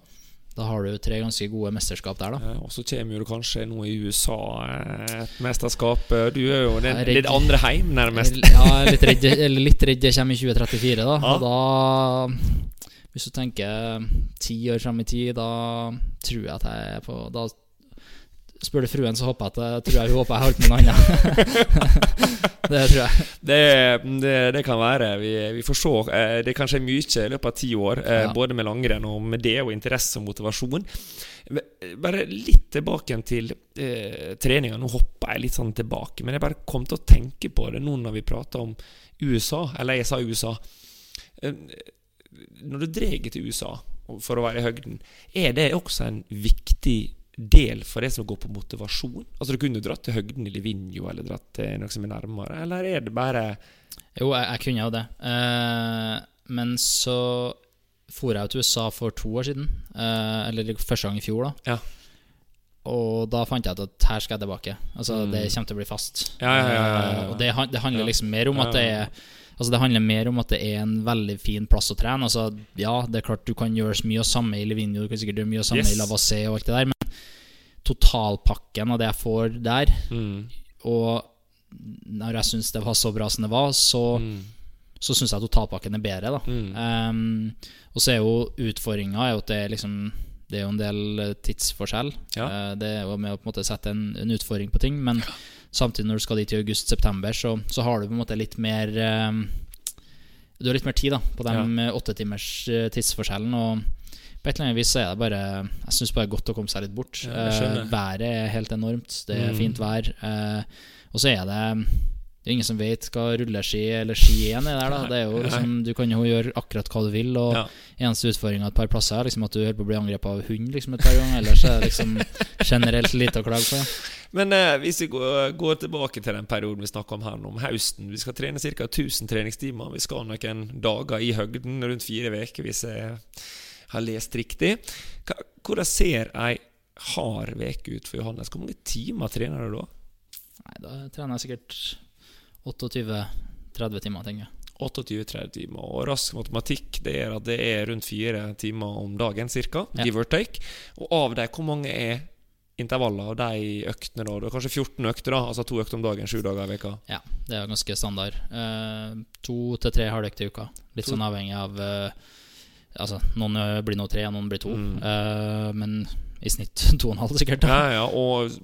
Da har du tre ganske gode mesterskap der, da. Eh, Og så kommer det kanskje noe i USA eh, et mesterskap. Eh, Du er jo den, redd. litt andre heim, nærmest. Ja, jeg er litt redd, eller litt redd det kommer i 2034, da. Ja. Da Hvis du tenker ti år fram i tid, da tror jeg at jeg er på Da Spør du fruen, så håper jeg at jeg tror jeg hun håper jeg holdt med noe annet. det tror jeg. Det, det, det kan være. Vi, vi får se. Eh, Det kan skje mye i løpet av ti år, eh, Ja. både med langrenn og med det, og interesse og motivasjon. Eh, Bare litt tilbake til eh, treninga. Nå hopper jeg litt sånn tilbake, men jeg bare kom til å tenke på det nå når vi prater om USA, eller jeg sa USA. Når du drar til USA for å være i høgden, er det også en viktig del for det som går på motivasjon? Altså Du kunne dratt til høgden eller Vinjo eller dratt til noe som er nærmere, eller er det bare Jo, jeg, jeg kunne jo det. Uh, men så for jeg til USA for to år siden. Uh, eller første gang i fjor, da. Ja. Og da fant jeg ut at her skal jeg tilbake. Altså Mm. Det kommer til å bli fast. Ja, ja, ja. Eh, og det, det handler liksom mer om at det er Altså Det handler mer om at det er en veldig fin plass å trene. Altså Ja, det er klart du kan gjøre så mye av samme i Livigno, du kan sikkert gjøre mye av samme Yes. i Lavassé og alt det der, men totalpakken av det jeg får der, mm, og når jeg syns det var så bra som det var, så mm, så syns jeg totalpakken er bedre. da mm. um, Og så er jo utfordringa at det er liksom Det er jo en del tidsforskjell. Ja. Eh, det er jo med å på en måte sette en, en utfordring på ting. Men samtidig, når du skal dit i august-september, så, så har du på en måte litt mer ehm, Du har litt mer tid da på den eh, åtte timers eh, tidsforskjellen. Og på et eller annet vis så er det bare Jeg syns bare godt å komme seg litt bort. Ja. Eh, været er helt enormt. Det er Mm. fint vær. Eh, og så er det det er ingen som vet hva rulleski eller ski er der. da Det er jo liksom, Du kan jo gjøre akkurat hva du vil. Og Ja. Eneste utfordringa et par plasser er liksom at du holder på å bli angrepet av hund liksom et par ganger. Ellers er det liksom generelt lite å klage på. Men eh, hvis vi går, går tilbake til den perioden vi snakker om her nå, om høsten Vi skal trene ca. 1000 treningstimer. Vi skal noen dager i høgden, rundt fire uker, hvis jeg har lest riktig. Hva- Hvordan ser ei hard uke ut for Johannes? Hvor mange timer trener du da? Nei, Da trener jeg sikkert 28-30 timer, tenker jeg. 28-30 timer. Og rask matematikk det er at det er rundt fire timer om dagen, cirka, Ja. give or take. Og av de, hvor mange er intervaller av de øktene da? Det er kanskje 14 økter, da? Altså to økter om dagen, sju dager i veka. Ja, det er ganske standard. Eh, to til tre halvøkter i uka. Litt To- sånn avhengig av eh, Altså, noen eh, blir nå tre, og noen blir to. Mm. Eh, men i snitt to og en halv, sikkert. Ja, ja, og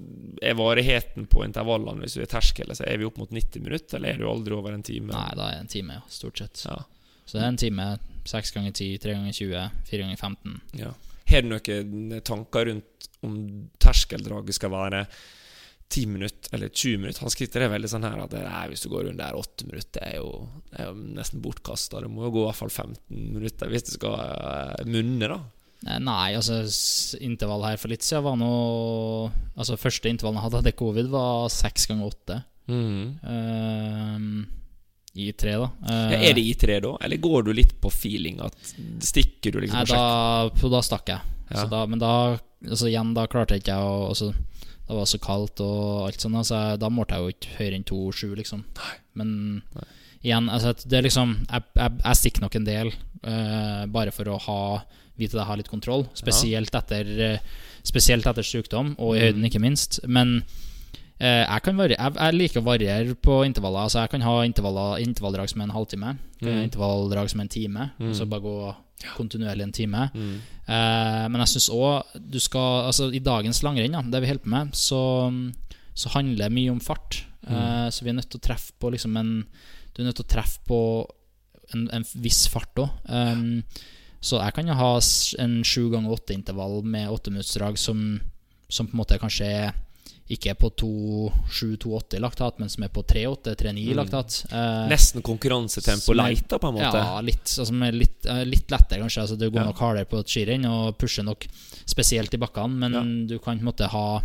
er varigheten på intervallene hvis du er terskel, så er vi opp mot 90 minutter, eller er du aldri over en time? Nei, da er det en time, ja, stort sett. Ja, Så det er en time. 6 ganger 10, 3 ganger 20, 4 ganger 15. ja. Har du noen tanker rundt om terskeldraget skal være 10 minutter eller 20 minutter? Han skriver det veldig sånn her at nei, hvis du går rundt der 8 minutter, det er jo, det er jo nesten bortkasta. Det må jo gå i hvert fall 15 minutter hvis du skal eh, munne, da. Eh, Nei, altså intervallet intervall her for litt siden var nå Altså første intervallet jeg hadde etter covid, var seks ganger åtte. Eh, I tre, da. Uh, Ja, er det i tre da, eller går du litt på feeling? At Stikker du liksom Nei, da, da stakk jeg. Ja. Så da, men da altså igjen, da klarte jeg ikke å altså, Det var så kaldt og alt sånt, altså, da målte jeg jo ikke høyere enn 2,7, liksom. Men igjen, altså, det er liksom Jeg, jeg, jeg stikker nok en del, uh, bare for å ha vite at jeg har litt kontroll. Spesielt etter eh, Spesielt etter sykdom, og i Mm. høyden, ikke minst. Men eh, jeg, kan vari- jeg, jeg liker å variere på intervaller. Altså Jeg kan ha intervalldrag som er en halvtime, eh, Mm. intervalldrag som er en time. Mm. Så bare gå kontinuerlig en time. Mm. Eh, men jeg syns òg du skal Altså, i dagens langrenn, ja, det vi holder på med, så, så handler det mye om fart. Eh, så vi er nødt til å treffe på liksom en Du er nødt til å treffe på en, en viss fart òg. Så jeg kan jo ha en sju ganger åtte-intervall med åtteminuttsdrag som, som på en måte kanskje er ikke er på 2-7-2-8 i laktat, men som er på 3-8, 3-9 i laktat. Eh, Nesten konkurransetempo light, da, på en måte? ja, litt, altså, litt, eh, litt lettere, kanskje. Altså, du går Ja. nok hardere på et skirenn og pusher nok spesielt i bakkene, men du kan på en måte ha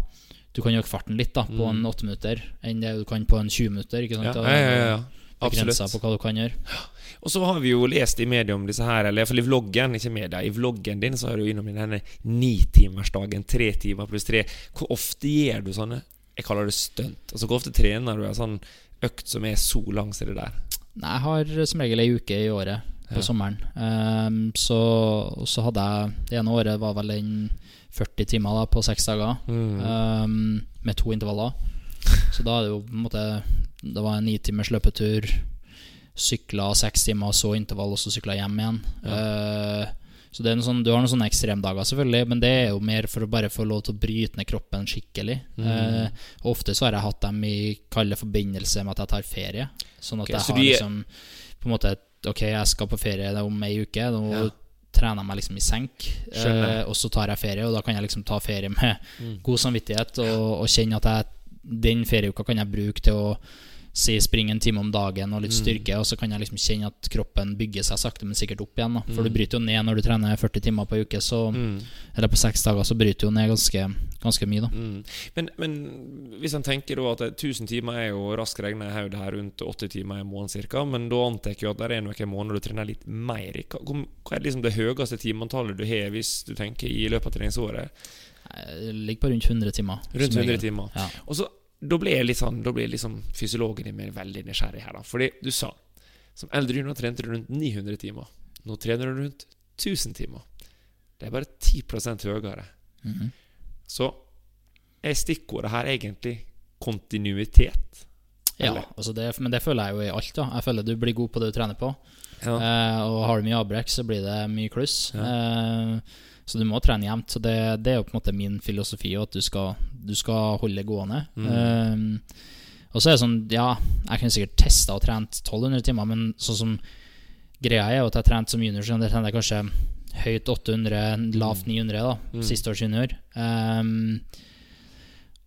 Du kan øke farten litt da på en 8 minutter enn det du kan på en 20 minutter. Ikke sant? Ja, ja, ja, ja. Begrensa på hva du kan gjøre. Og så har vi jo lest i media om disse her, eller iallfall i vloggen, ikke media. I vloggen din så er du innom denne nitimersdagen, tre timer pluss tre. Hvor ofte gjør du sånne Jeg kaller det stunt. Altså Hvor ofte trener du en sånn økt som er så lang som det der? Nei, jeg har som regel ei uke i året på Ja. sommeren. Um, så, så hadde jeg Det ene året var vel den 40 timer da på seks dager, Mm. um, med to intervaller. Så da er det jo på en måte Det var en ni timers løpetur. Sykla seks timer, så intervall, og så sykla hjem igjen. Så det er noe sånn, Du har noen sånne ekstremdager, selvfølgelig, men det er jo mer for å bare få lov til å bryte ned kroppen skikkelig. Mm. Uh, ofte så har jeg hatt dem i kalde forbindelse med at jeg tar ferie. Sånn at okay, jeg har liksom på en måte Ok, jeg skal på ferie om ei uke. Nå Ja. trener meg liksom i senk. Eh, og så tar jeg ferie, og da kan jeg liksom ta ferie med Mm. god samvittighet og, og kjenne at jeg den ferieuka kan jeg bruke til å si springe en time om dagen og litt styrke, og så kan jeg liksom kjenne at kroppen bygger seg sakte, men sikkert opp igjen. Da. For du bryter jo ned når du trener 40 timer på uke, så, eller på seks dager, så bryter du jo ned ganske, ganske mye. da Mm. Men, men hvis en tenker da at 1000 timer er jo raskt regna i hodet her rundt 80 timer i måneden ca., men da antar jeg at det er noen måneder du trener litt mer. Hva, hva er liksom det høyeste timeantallet du har hvis du tenker i løpet av treningsåret? Jeg ligger på rundt 100 timer. Rundt 100 timer. Ja. Og så, da ble jeg litt sånn Da ble liksom fysiologen i meg veldig nysgjerrig her, da. Fordi du sa som eldre junior trente du rundt 900 timer. Nå trener du rundt 1000 timer. Det er bare 10 høyere. Mhm. Så er stikkordet her egentlig kontinuitet? Ja, altså det, men det føler jeg jo i alt. da Jeg føler du blir god på det du trener på. Ja. Eh, og har du mye avbrekk, så blir det mye kluss. Ja. Eh, så du må trene jevnt. Så det, det er jo på en måte min filosofi, at du skal, du skal holde det gående. Mm. Eh, og så er det sånn, ja, jeg kunne sikkert testa og trent 1200 timer, men sånn som greia er jo at jeg trente som junior, så jeg trente kanskje høyt 800, lavt 900 da, Mm. siste års junior. Um,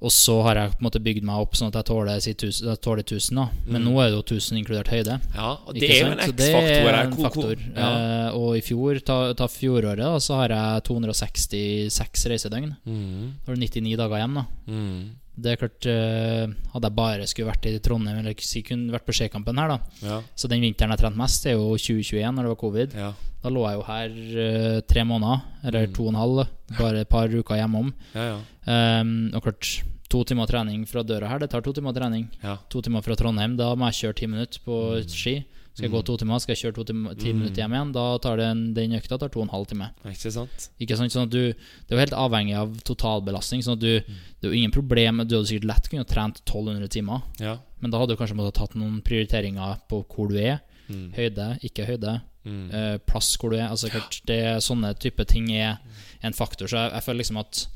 og så har jeg på en måte bygd meg opp sånn at jeg tåler, si, tusen, jeg tåler 1000 da. Men Mm. nå er det jo 1000 inkludert høyde. Ja, og det er jo en X-faktor er her. en faktor. Ja. Eh, og i fjor, ta, ta fjoråret, da, så har jeg 266 reisedøgn. Mm, Da har du 99 dager igjen, da. mm, Det er klart eh, Hadde jeg bare skulle vært i Trondheim, eller si kun vært på Skjekampen her, da. ja, Så den vinteren jeg trente mest, er jo 2021, når det var covid. ja, Da lå jeg jo her eh, tre måneder, eller Mm. to og en halv, bare et par uker hjemom. ja, ja, Um, og klart, to timer trening fra døra her, det tar to timer trening. ja. To timer fra Trondheim, da må jeg kjøre ti minutter på ski. Skal jeg gå to timer, skal jeg kjøre to timer, ti Mm. minutter hjem igjen, da tar den, den økta tar to og en halv time. Ikke sant? Ikke sant, sånn at du Det er jo helt avhengig av totalbelastning. Sånn at du Det er jo ingen problem Du hadde sikkert lett kunnet trent 1200 timer, Ja. men da hadde du kanskje måttet tatt noen prioriteringer på hvor du er. Mm, Høyde, ikke høyde. mm, eh, plass hvor du er. Altså klart det, Sånne type ting er en faktor. Så jeg, jeg føler liksom at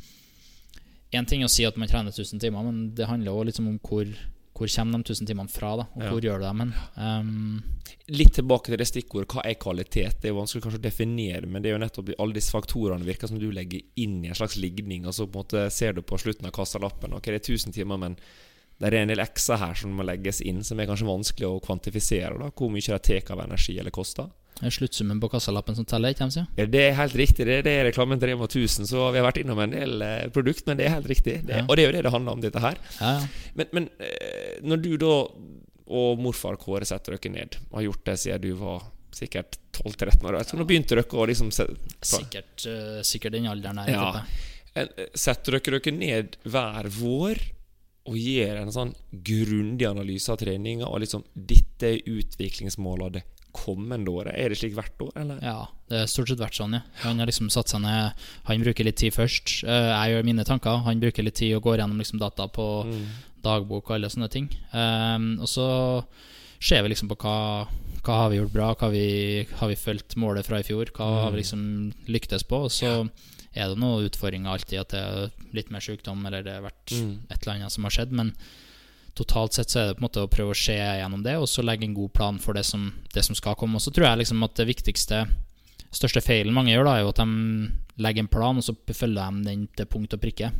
Én ting er å si at man trener 1000 timer, men det handler også liksom om hvor hvor kommer de 1000 timene fra, da? Og Ja. hvor gjør du dem? Um, Litt tilbake til det stikkordet. Hva er kvalitet? Det er jo vanskelig kanskje å definere, men det er jo nettopp alle disse faktorene virker som du legger inn i en slags ligning, og så på en måte ser du på slutten av kassalappen Ok, det er 1000 timer, men det er en del x-er her som må legges inn, som er kanskje vanskelig å kvantifisere. da Hvor mye det tar av energi eller koster. Det er sluttsummen på kassalappen som teller, ikke sant? Ja, Det er helt riktig. Det det er reklamen til Rema 1000, så vi har vært innom en del eh, produkt, men det er helt riktig. Det, Ja. Og det er jo det det handler om, dette her. Ja, ja. Men, men eh, når du da og morfar Kåre setter dere ned, har gjort det siden du var sikkert 12-13 år, så nå begynte dere å liksom Sikkert, uh, sikkert den alderen der. Ja. jeg. Setter dere dere ned hver vår og gjør en sånn grundig analyse av treninga, og liksom Dette er utviklingsmåla det kommende året. Er det slik hvert år, eller? Ja, det er stort sett vært sånn, ja. Han har liksom satt seg ned Han bruker litt tid først. Eh, Jeg gjør mine tanker. Han bruker litt tid og går gjennom liksom data på Mm. dagbok og alle sånne ting. Um, og så ser vi liksom på hva Hva har vi gjort bra, hva har vi, har vi fulgt målet fra i fjor, hva har vi liksom lyktes på. Og så er det noen utfordringer alltid, at det er litt mer sykdom, eller det har vært Mm. et eller annet som har skjedd. Men totalt sett så er det på en måte å prøve å se gjennom det, og så legge en god plan for det som, det som skal komme. Og så tror jeg liksom at det viktigste største feilen mange gjør, da er jo at de legger en plan, og så følger de den til punkt og prikke.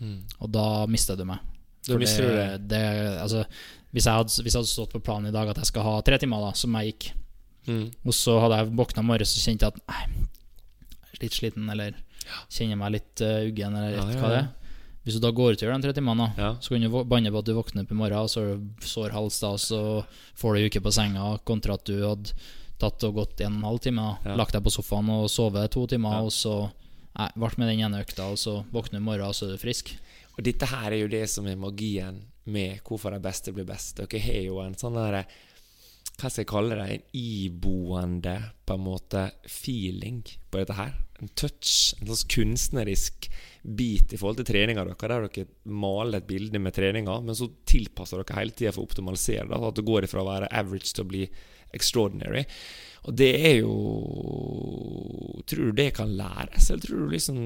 Mm. Og da mister du meg. Da mister du det. det altså, hvis, jeg hadde, hvis jeg hadde stått på planen i dag at jeg skal ha tre timer, da, som jeg gikk, Mm. og så hadde jeg våkna i morges og kjente at nei, litt sliten, eller kjenner meg litt uh, uggen, eller Ja, vet ja, hva det er. Hvis du da går ut og gjør de tre timene, Ja. så kan du banne på at du våkner opp i morgen, og så har du sår hals, da, så får du uke på senga, kontra at du hadde tatt og gått en og en halv time, da, Ja. lagt deg på sofaen og sovet to timer, Ja. og så nei, ble med den ene økta, og så våkner du i morgen, og så er du frisk. Og dette her er jo det som er magien med hvorfor de beste blir best. Dere har jo en sånn derre Hva skal jeg kalle det? En iboende på en måte feeling på dette her. En touch. En slags kunstnerisk bit i forhold til treninga deres, der dere maler et bilde med treninga, men så tilpasser dere hele tida for å optimalisere det. At det går ifra å være average til å bli extraordinary. Og det er jo Tror du det kan læres, eller tror du liksom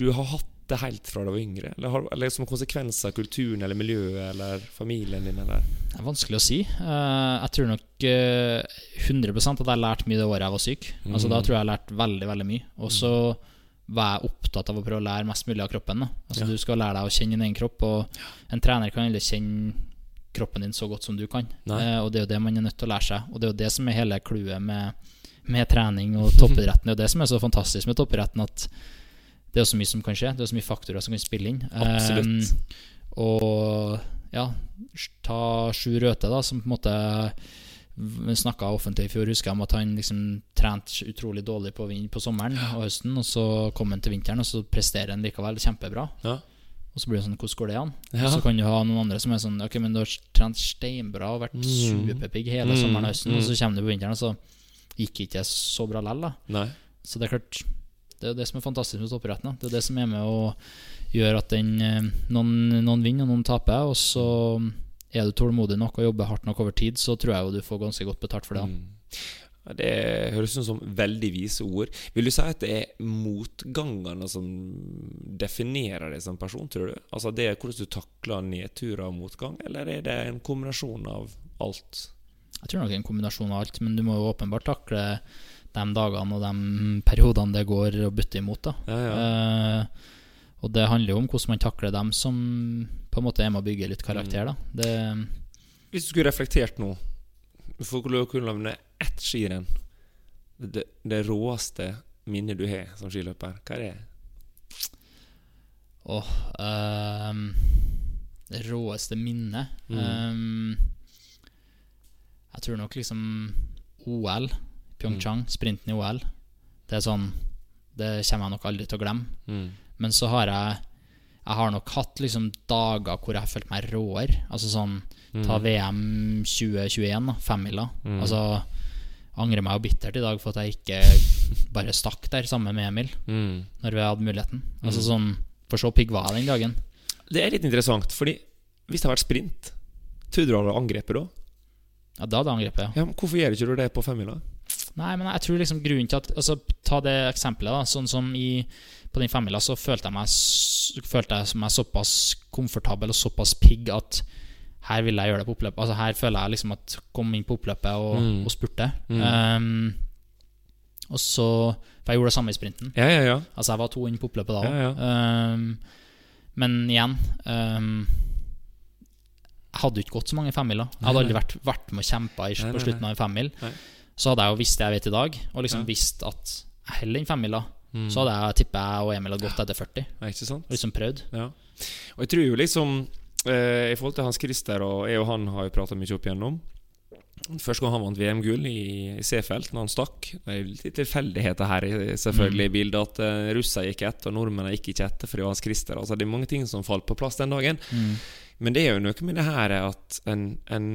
du har hatt det helt fra du var yngre? Eller, har, eller som konsekvens av kulturen eller miljøet eller familien din, eller? Det er vanskelig å si. Eh, jeg tror nok eh, 100% at jeg lærte mye det året jeg var syk. Altså Da tror jeg jeg lærte veldig veldig mye. Og så var jeg opptatt av å prøve å lære mest mulig av kroppen. Altså Ja. Du skal lære deg å kjenne din egen kropp, og en trener kan heller kjenne kroppen din så godt som du kan. Eh, og det er jo det man er nødt til å lære seg. Og det er jo det som er hele clouet med, med trening og toppidretten. Det er jo det som er så fantastisk med toppidretten, at det er så mye som kan skje. Det er så mye faktorer som kan spille inn. Absolutt. Eh, og ja, ta Sju Røthe, da, som på en måte snakka offentlig i fjor, husker jeg om at han liksom trente utrolig dårlig på, vin- på sommeren og høsten, og så kom han til vinteren, og så presterer han likevel kjempebra. Ja. Og så blir det sånn, hvordan går det an? Ja. Og så kan du ha noen andre som er sånn Ok, men du har trent steinbra og vært superpigg hele Mm. sommeren og høsten, Mm. og så kommer du på vinteren, og så gikk ikke så bra likevel, da. Nei. Så det er klart Det er det som er fantastisk med toppidretten. Det er det som er med å gjøre at den eh, noen, noen vinner, og noen taper. Og så er du tålmodig nok og jobber hardt nok over tid, så tror jeg jo du får ganske godt betalt for det. Mm. Det høres ut som veldig vise ord. Vil du si at det er motgangene som definerer deg som person, tror du? Altså det er hvordan du takler nedturer og motgang, eller er det en kombinasjon av alt? Jeg tror nok det er en kombinasjon av alt, men du må jo åpenbart takle de dagene og de periodene det går å butte imot. da Ja, ja. Uh, Og det handler jo om hvordan man takler dem som på en måte er med å bygge litt karakter. da Det Hvis du skulle reflektert nå Du får kunne å nevne ett skirenn. Det, det råeste minnet du har som skiløper, hva er det? Åh ehm, Det råeste minnet Mm. um, Jeg tror nok liksom OL, Pyeongchang, sprinten i OL. Det er sånn Det kommer jeg nok aldri til å glemme. Mm. Men så har jeg Jeg har nok hatt liksom dager hvor jeg har følt meg råere. Altså sånn Ta VM 2021, da. Femmila. Mm. Altså Angrer meg jo bittert i dag for at jeg ikke bare stakk der sammen med Emil Mm. når vi hadde muligheten. Altså sånn For så pigg var jeg den dagen. Det er litt interessant, fordi hvis det hadde vært sprint, trodde du han hadde angrepet da? Ja, da hadde jeg angrepet, ja. Ja, men Hvorfor gjør du ikke det på femmila? Nei, men jeg tror liksom grunnen til at altså, Ta det eksempelet, da. Sånn som i På den femmila så følte jeg meg Følte jeg meg såpass komfortabel og såpass pigg at her vil jeg gjøre det på oppløpet. Altså Her føler jeg liksom at Kom inn på oppløpet og, Mm. og spurte. Mm. Um, og så For jeg gjorde det samme i sprinten. Ja, ja, ja. Altså Jeg var to inn på oppløpet da òg. Um, men igjen um, Jeg hadde jo ikke gått så mange femmila. Jeg hadde aldri vært, vært med og kjempa på slutten av en femmil. Nei. Så hadde jeg jo visst det jeg vet i dag, og liksom visst at jeg enn femmila. Mm. Så hadde jeg tippa jeg og Emil hadde gått etter 40. Ja, ikke sant? Og liksom prøvd. Ja. Og jeg tror jo liksom eh, I forhold til Hans Christer og jeg og han har jo prata mye opp igjennom. Første gang han vant VM-gull i, i C-felt, når han stakk Det er litt tilfeldigheter her i- selvfølgelig i bildet. At uh, russere gikk etter, og nordmennene gikk ikke etter, fordi det var Hans Christer. Altså, det er mange ting som falt på plass den dagen. Mm. Men det er jo noe med det her at en, en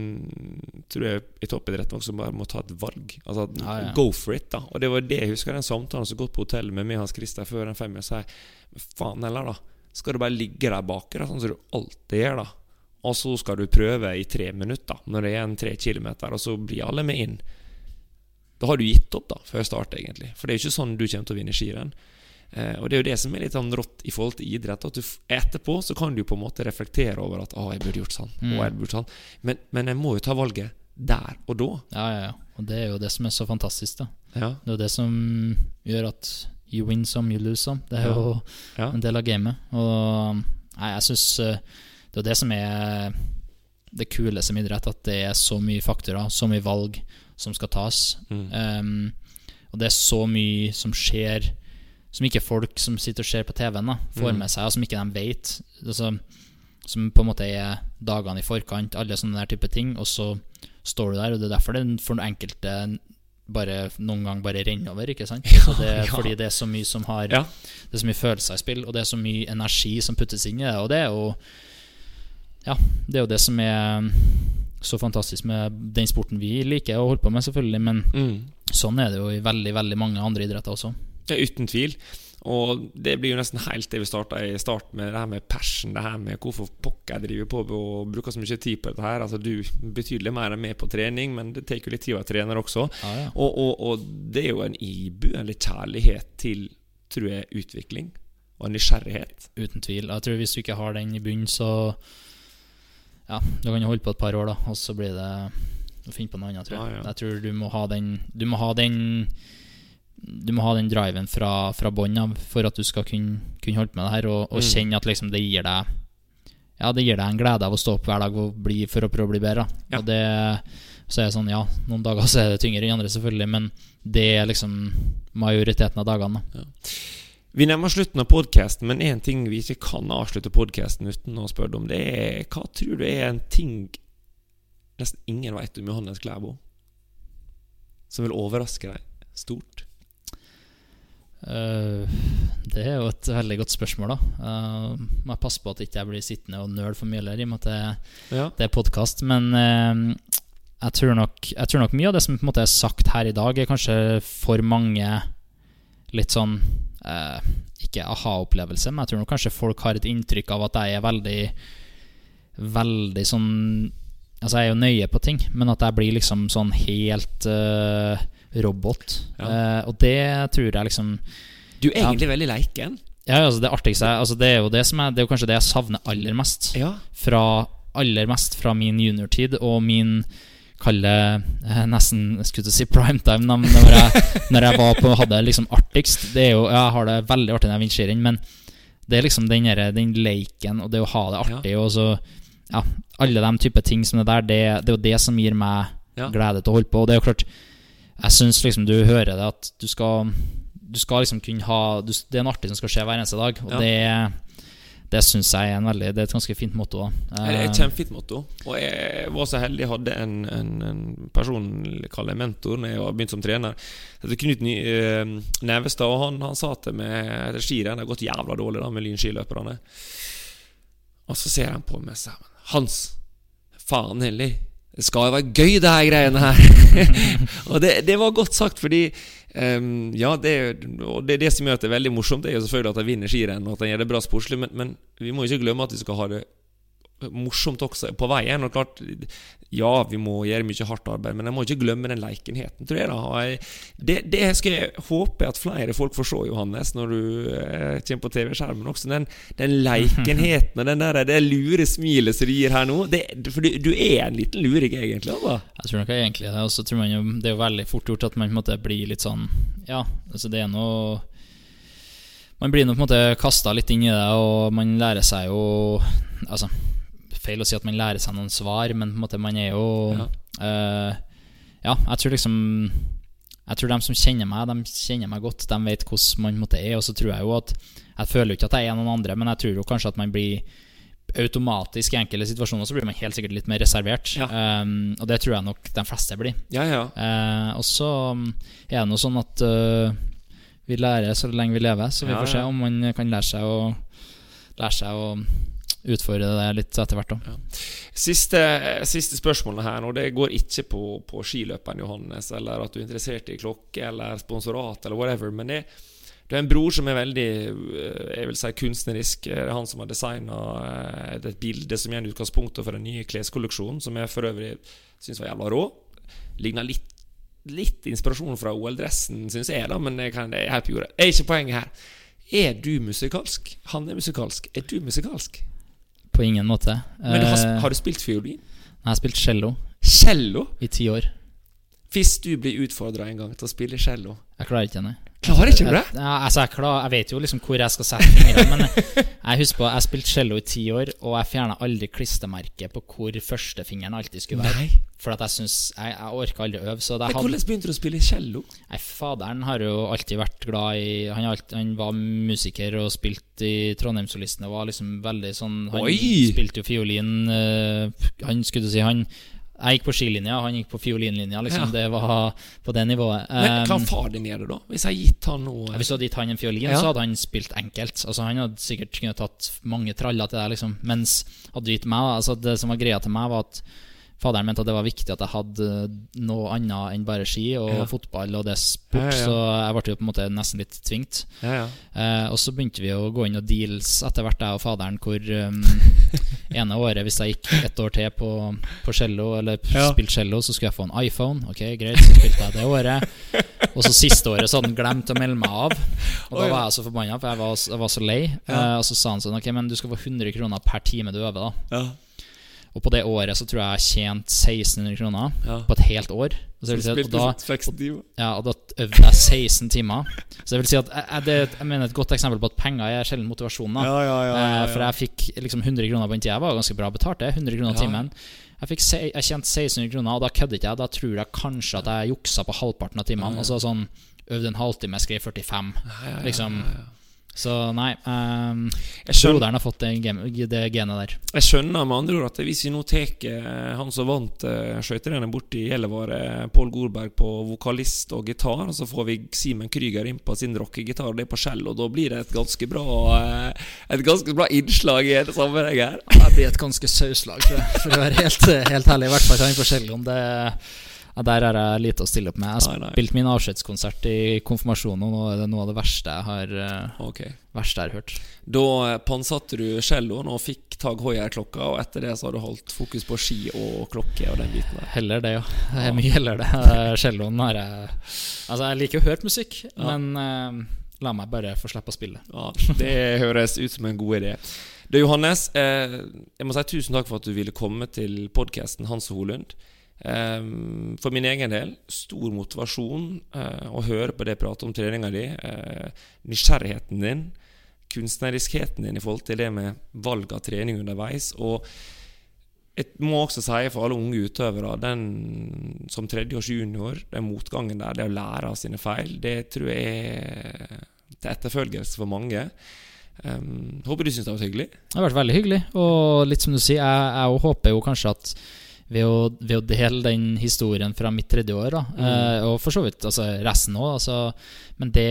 tror jeg i toppidretten også bare må ta et valg. Altså Ja, ja. Go for it, da. Og det var det jeg husker den samtalen som gått på hotellet med meg og Hans Christer før den femmila. Sa faen heller, da. Skal du bare ligge der bak, sånn som du alltid gjør, da. Og så skal du prøve i tre minutter, når det er en tre kilometer, og så blir alle med inn. Da har du gitt opp, da, før start, egentlig. For det er jo ikke sånn du kommer til å vinne skirenn. Eh, og det er jo det som er litt sånn rått i forhold til idrett. At du etterpå så kan du på en måte reflektere over at 'Å, jeg burde gjort sånn'. Mm. Jeg burde sånn. Men, men jeg må jo ta valget der og da. Ja, ja, ja. Og det er jo det som er så fantastisk, da. Ja. Det er jo det som gjør at you win some, you lose some. Det er Ja. jo Ja. en del av gamet. Og nei, jeg syns det er det som er det kule som idrett, at det er så mye faktorer, så mye valg som skal tas. Mm. Um, og det er så mye som skjer som ikke folk som sitter og ser på TV-en, da, får Mm. med seg, og som ikke de vet. Altså, som på en måte er dagene i forkant, alle sånne der type ting. Og så står du der, og det er derfor det for den enkelte bare noen gang bare renner over. ikke sant? Ja, det, ja. Fordi det er så mye som har Ja. Det er så mye følelser i spill, og det er så mye energi som puttes inn i det. Og det er jo Ja, det er jo det som er så fantastisk med den sporten vi liker å holde på med, selvfølgelig. Men Mm. sånn er det jo i veldig, veldig mange andre idretter også. Ja, uten tvil. Og det blir jo nesten helt det vi starta i start med, det her med passion. Det her med hvorfor pokker jeg driver på og bruker så mye tid på dette her. Altså Du betydelig mer enn meg på trening, men det tar jo litt tid å være trener også. Ja, ja. Og, og, og det er jo en ibuende kjærlighet til, tror jeg, utvikling. Og en nysgjerrighet. Uten tvil. Jeg tror hvis du ikke har den i bunnen, så Ja, du kan jo holde på et par år, da, og så blir det å finne på noe annet, tror jeg. Ja, ja. Jeg tror du må ha den Du må ha den Du må ha den driven fra, fra bånn av for at du skal kunne, kunne holde på med det her, og, og Mm. kjenne at liksom det gir deg Ja, det gir deg en glede av å stå opp hver dag og bli, for å prøve å bli bedre. Ja. Og det så er det sånn, ja, noen dager så er det tyngre enn andre, selvfølgelig, men det er liksom majoriteten av dagene. da. Vi nærmer slutten av podkasten, men én ting vi ikke kan avslutte podkasten uten å spørre deg om, det er hva tror du er en ting nesten ingen veit om Johannes Klæbo? Som vil overraske deg stort? Eh, det er jo et veldig godt spørsmål, da. Uh, må jeg passe på at ikke jeg blir sittende og nøle for mye heller, i og med at det, Ja. det er podkast. Men uh, jeg, tror nok, jeg tror nok mye av det som på en måte er sagt her i dag, er kanskje for mange litt sånn Ikke aha-opplevelse, men jeg tror nok kanskje folk har et inntrykk av at jeg er veldig Veldig sånn Altså, jeg er jo nøye på ting, men at jeg blir liksom sånn helt eh, robot. Ja. Eh, og det tror jeg liksom Du er egentlig veldig leiken. Ja, altså det artigste altså Det er jo det som er Det er jo kanskje det jeg savner aller mest. Ja. Fra aller mest fra min juniortid og min kalle eh, nesten skulle si primetime når jeg, når jeg var på, hadde liksom artigst. Det er jo, Jeg har det veldig artig når jeg vinner skirenn, men det er liksom den, der, den leiken og det å ha det artig og så Ja, alle de type ting som det der, det, det er jo det som gir meg Ja. glede til å holde på. Og det er jo klart Jeg syns liksom du hører det at du skal Du skal liksom kunne ha du, Det er en artig som skal skje hver eneste dag, og Ja. det det syns jeg er en veldig Det er et ganske fint motto. da. Det er et kjempefint motto. Og jeg var så heldig jeg hadde en, en, en person, kall det mentor, når jeg var begynt som trener. Knut eh, Nevestad, og han, han sa til meg etter skirenn Det har gått jævla dårlig da med lynskiløperne. Og så ser han på meg og sier Hans, faen heller. Det skal jo være gøy, det her greiene her. og det, det var godt sagt, fordi um, Ja, det, og det, det som gjør at det er veldig morsomt, Det er jo selvfølgelig at de vinner skirenn, og at de gjør det bra sportslig, men, men vi må ikke glemme at vi skal ha det morsomt også på veien. Og klart, ja, vi må gjøre mye hardt arbeid, men jeg må ikke glemme den leikenheten, tror jeg. da Det, det skal jeg håpe at flere folk får se, Johannes, når du eh, kommer på TV-skjermen også. Den, den leikenheten og den der, det lure smilet som du gir her nå. Det, for du, du er en liten luring, egentlig. Da. Jeg tror nok jeg egentlig det. Og så tror man jo det er jo veldig fort gjort at man på en måte blir litt sånn Ja, altså det er noe Man blir nå på en måte kasta litt inn i det, og man lærer seg jo Altså, feil å si at man lærer seg noen svar, men på en måte man er jo Ja. uh, ja, jeg tror liksom Jeg tror de som kjenner meg, de kjenner meg godt. De vet hvordan man måte er. Og så tror jeg jo at Jeg føler jo ikke at jeg er noen andre, men jeg tror jo kanskje at man blir automatisk i enkelte situasjoner så blir man helt sikkert litt mer reservert. Ja. Um, og det tror jeg nok de fleste blir. Ja, ja. Uh, og så um, er det noe sånn at uh, vi lærer så lenge vi lever, så vi får se om man kan lære seg å Lære seg å utfordre det litt etter hvert. Ja. Siste, siste spørsmålet her nå, det går ikke på, på skiløperen Johannes, eller at du er interessert i klokke eller sponsorat eller whatever, men det, du har en bror som er veldig eh, jeg vil si kunstnerisk. Det er han som har designa et bilde som er utgangspunktet for den nye kleskolleksjonen, som jeg for øvrig syns var jævla rå. Ligner litt, litt inspirasjon fra OL-dressen, syns jeg, da, men det kan jeg er jordet. Det er ikke poenget her. Er du musikalsk? Han er musikalsk. Er du musikalsk? På ingen måte. Men du har, Eh, har du spilt fiolin? Jeg har spilt cello Cello? i ti år. Hvis du blir utfordra en gang til å spille cello Jeg klarer ikke det. Klarer ikke du det? Jeg, ja, altså jeg, klar, jeg vet jo liksom hvor jeg skal sette fingrene, men jeg husker på Jeg spilte cello i ti år, og jeg fjerna aldri klistremerket på hvor førstefingeren alltid skulle være. Nei. For at jeg syns Jeg, jeg orka aldri å øve. Så det Men hadde, hvordan begynte du å spille cello? Nei, Faderen har jo alltid vært glad i Han, alt, han var musiker og spilte i Trondheimssolistene. Var liksom veldig sånn Han Oi! spilte jo fiolin eh, Han skulle du si Han Jeg gikk på skilinja, han gikk på fiolinlinja. Liksom. Ja. Det var på det nivået. Men hva har far din gjøre da? Hvis jeg gitt han noe hvis du hadde gitt han en fiolin, Ja. så hadde han spilt enkelt. Altså Han hadde sikkert kunnet tatt mange traller til deg, liksom. Mens hadde du gitt meg altså Det som var greia til meg, var at faderen mente at det var viktig at jeg hadde noe annet enn bare ski og Ja. fotball og det sport, Ja, ja, ja. så jeg ble jo på en måte nesten litt tvingt. Ja, ja. Eh, og så begynte vi å gå inn og deals etter hvert, jeg og faderen, hvor um, ene året, hvis jeg gikk et år til på, på cello, eller Ja. spilte cello, så skulle jeg få en iPhone. Ok, greit, så spilte jeg det året. Og så siste året så hadde han glemt å melde meg av. Og da var jeg så forbanna, for jeg var, jeg var så lei. Ja. Eh, og så sa han sånn Ok, men du skal få 100 kroner per time du øver, da. Og på det året så tror jeg jeg tjente 1600 kroner Ja. på et helt år. Og, så vil si at, og, da, ja, og da øvde jeg 16 timer. Så jeg vil si at jeg, jeg, det, jeg mener et godt eksempel på at penger er sjelden motivasjon. Da. Ja. Eh, For jeg fikk liksom 100 kroner på den tida. var ganske bra betalt, det. 100 kroner timen. Jeg, fikk se, jeg tjente 1600 kroner, og da kødder ikke jeg. Da tror jeg kanskje at jeg juksa på halvparten av timene. Altså sånn øvde en halvtime, skrev 45. Liksom. Så nei. Um, broderen har fått det, det genet der. Jeg skjønner med andre ord at hvis vi nå tar eh, han som vant uh, skøyterennet borti Gjellivare, Pål Gorberg på vokalist og gitar, og så får vi Simen Krüger inn på sin rockegitar, og det er på skjell, og da blir det et ganske bra uh, Et ganske bra innslag i hele sammenhengen her. Det blir et ganske sauslag, tror jeg. For å være helt, helt ærlig. I hvert fall vi forskjellig om det Der er jeg lite å stille opp med. Jeg har spilt min avskjedskonsert i konfirmasjonen, og nå er det noe av det verste jeg har, okay. Verste jeg har hørt. Da eh, pantsatte du celloen og fikk Tag Hoier-klokka, og etter det så har du holdt fokus på ski og klokke og den biten der. Heller det, ja. Det er mye heller det. Eh, Celloen har jeg Altså, jeg liker å høre musikk, musikk, men uh, la meg bare få slippe å spille. Ja, Det høres ut som en god idé. Du, Johannes, eh, jeg må si tusen takk for at du ville komme til podkasten Hans og Holund. Eh, for min egen del, stor motivasjon eh, å høre på det pratet om treninga di. Eh, nysgjerrigheten din, kunstneriskheten din i forhold til det med valg av trening underveis. Og jeg må også si for alle unge utøvere, den som tredjeårs junior, den motgangen der, det å lære av sine feil, det tror jeg er til etterfølgelse for mange. Um, håper du syns det var hyggelig. Det har vært veldig hyggelig, og litt som du sier, jeg, jeg håper jo kanskje at ved å, ved å dele den historien fra mitt tredje år, da, eh, og for så vidt altså resten òg, altså, men det,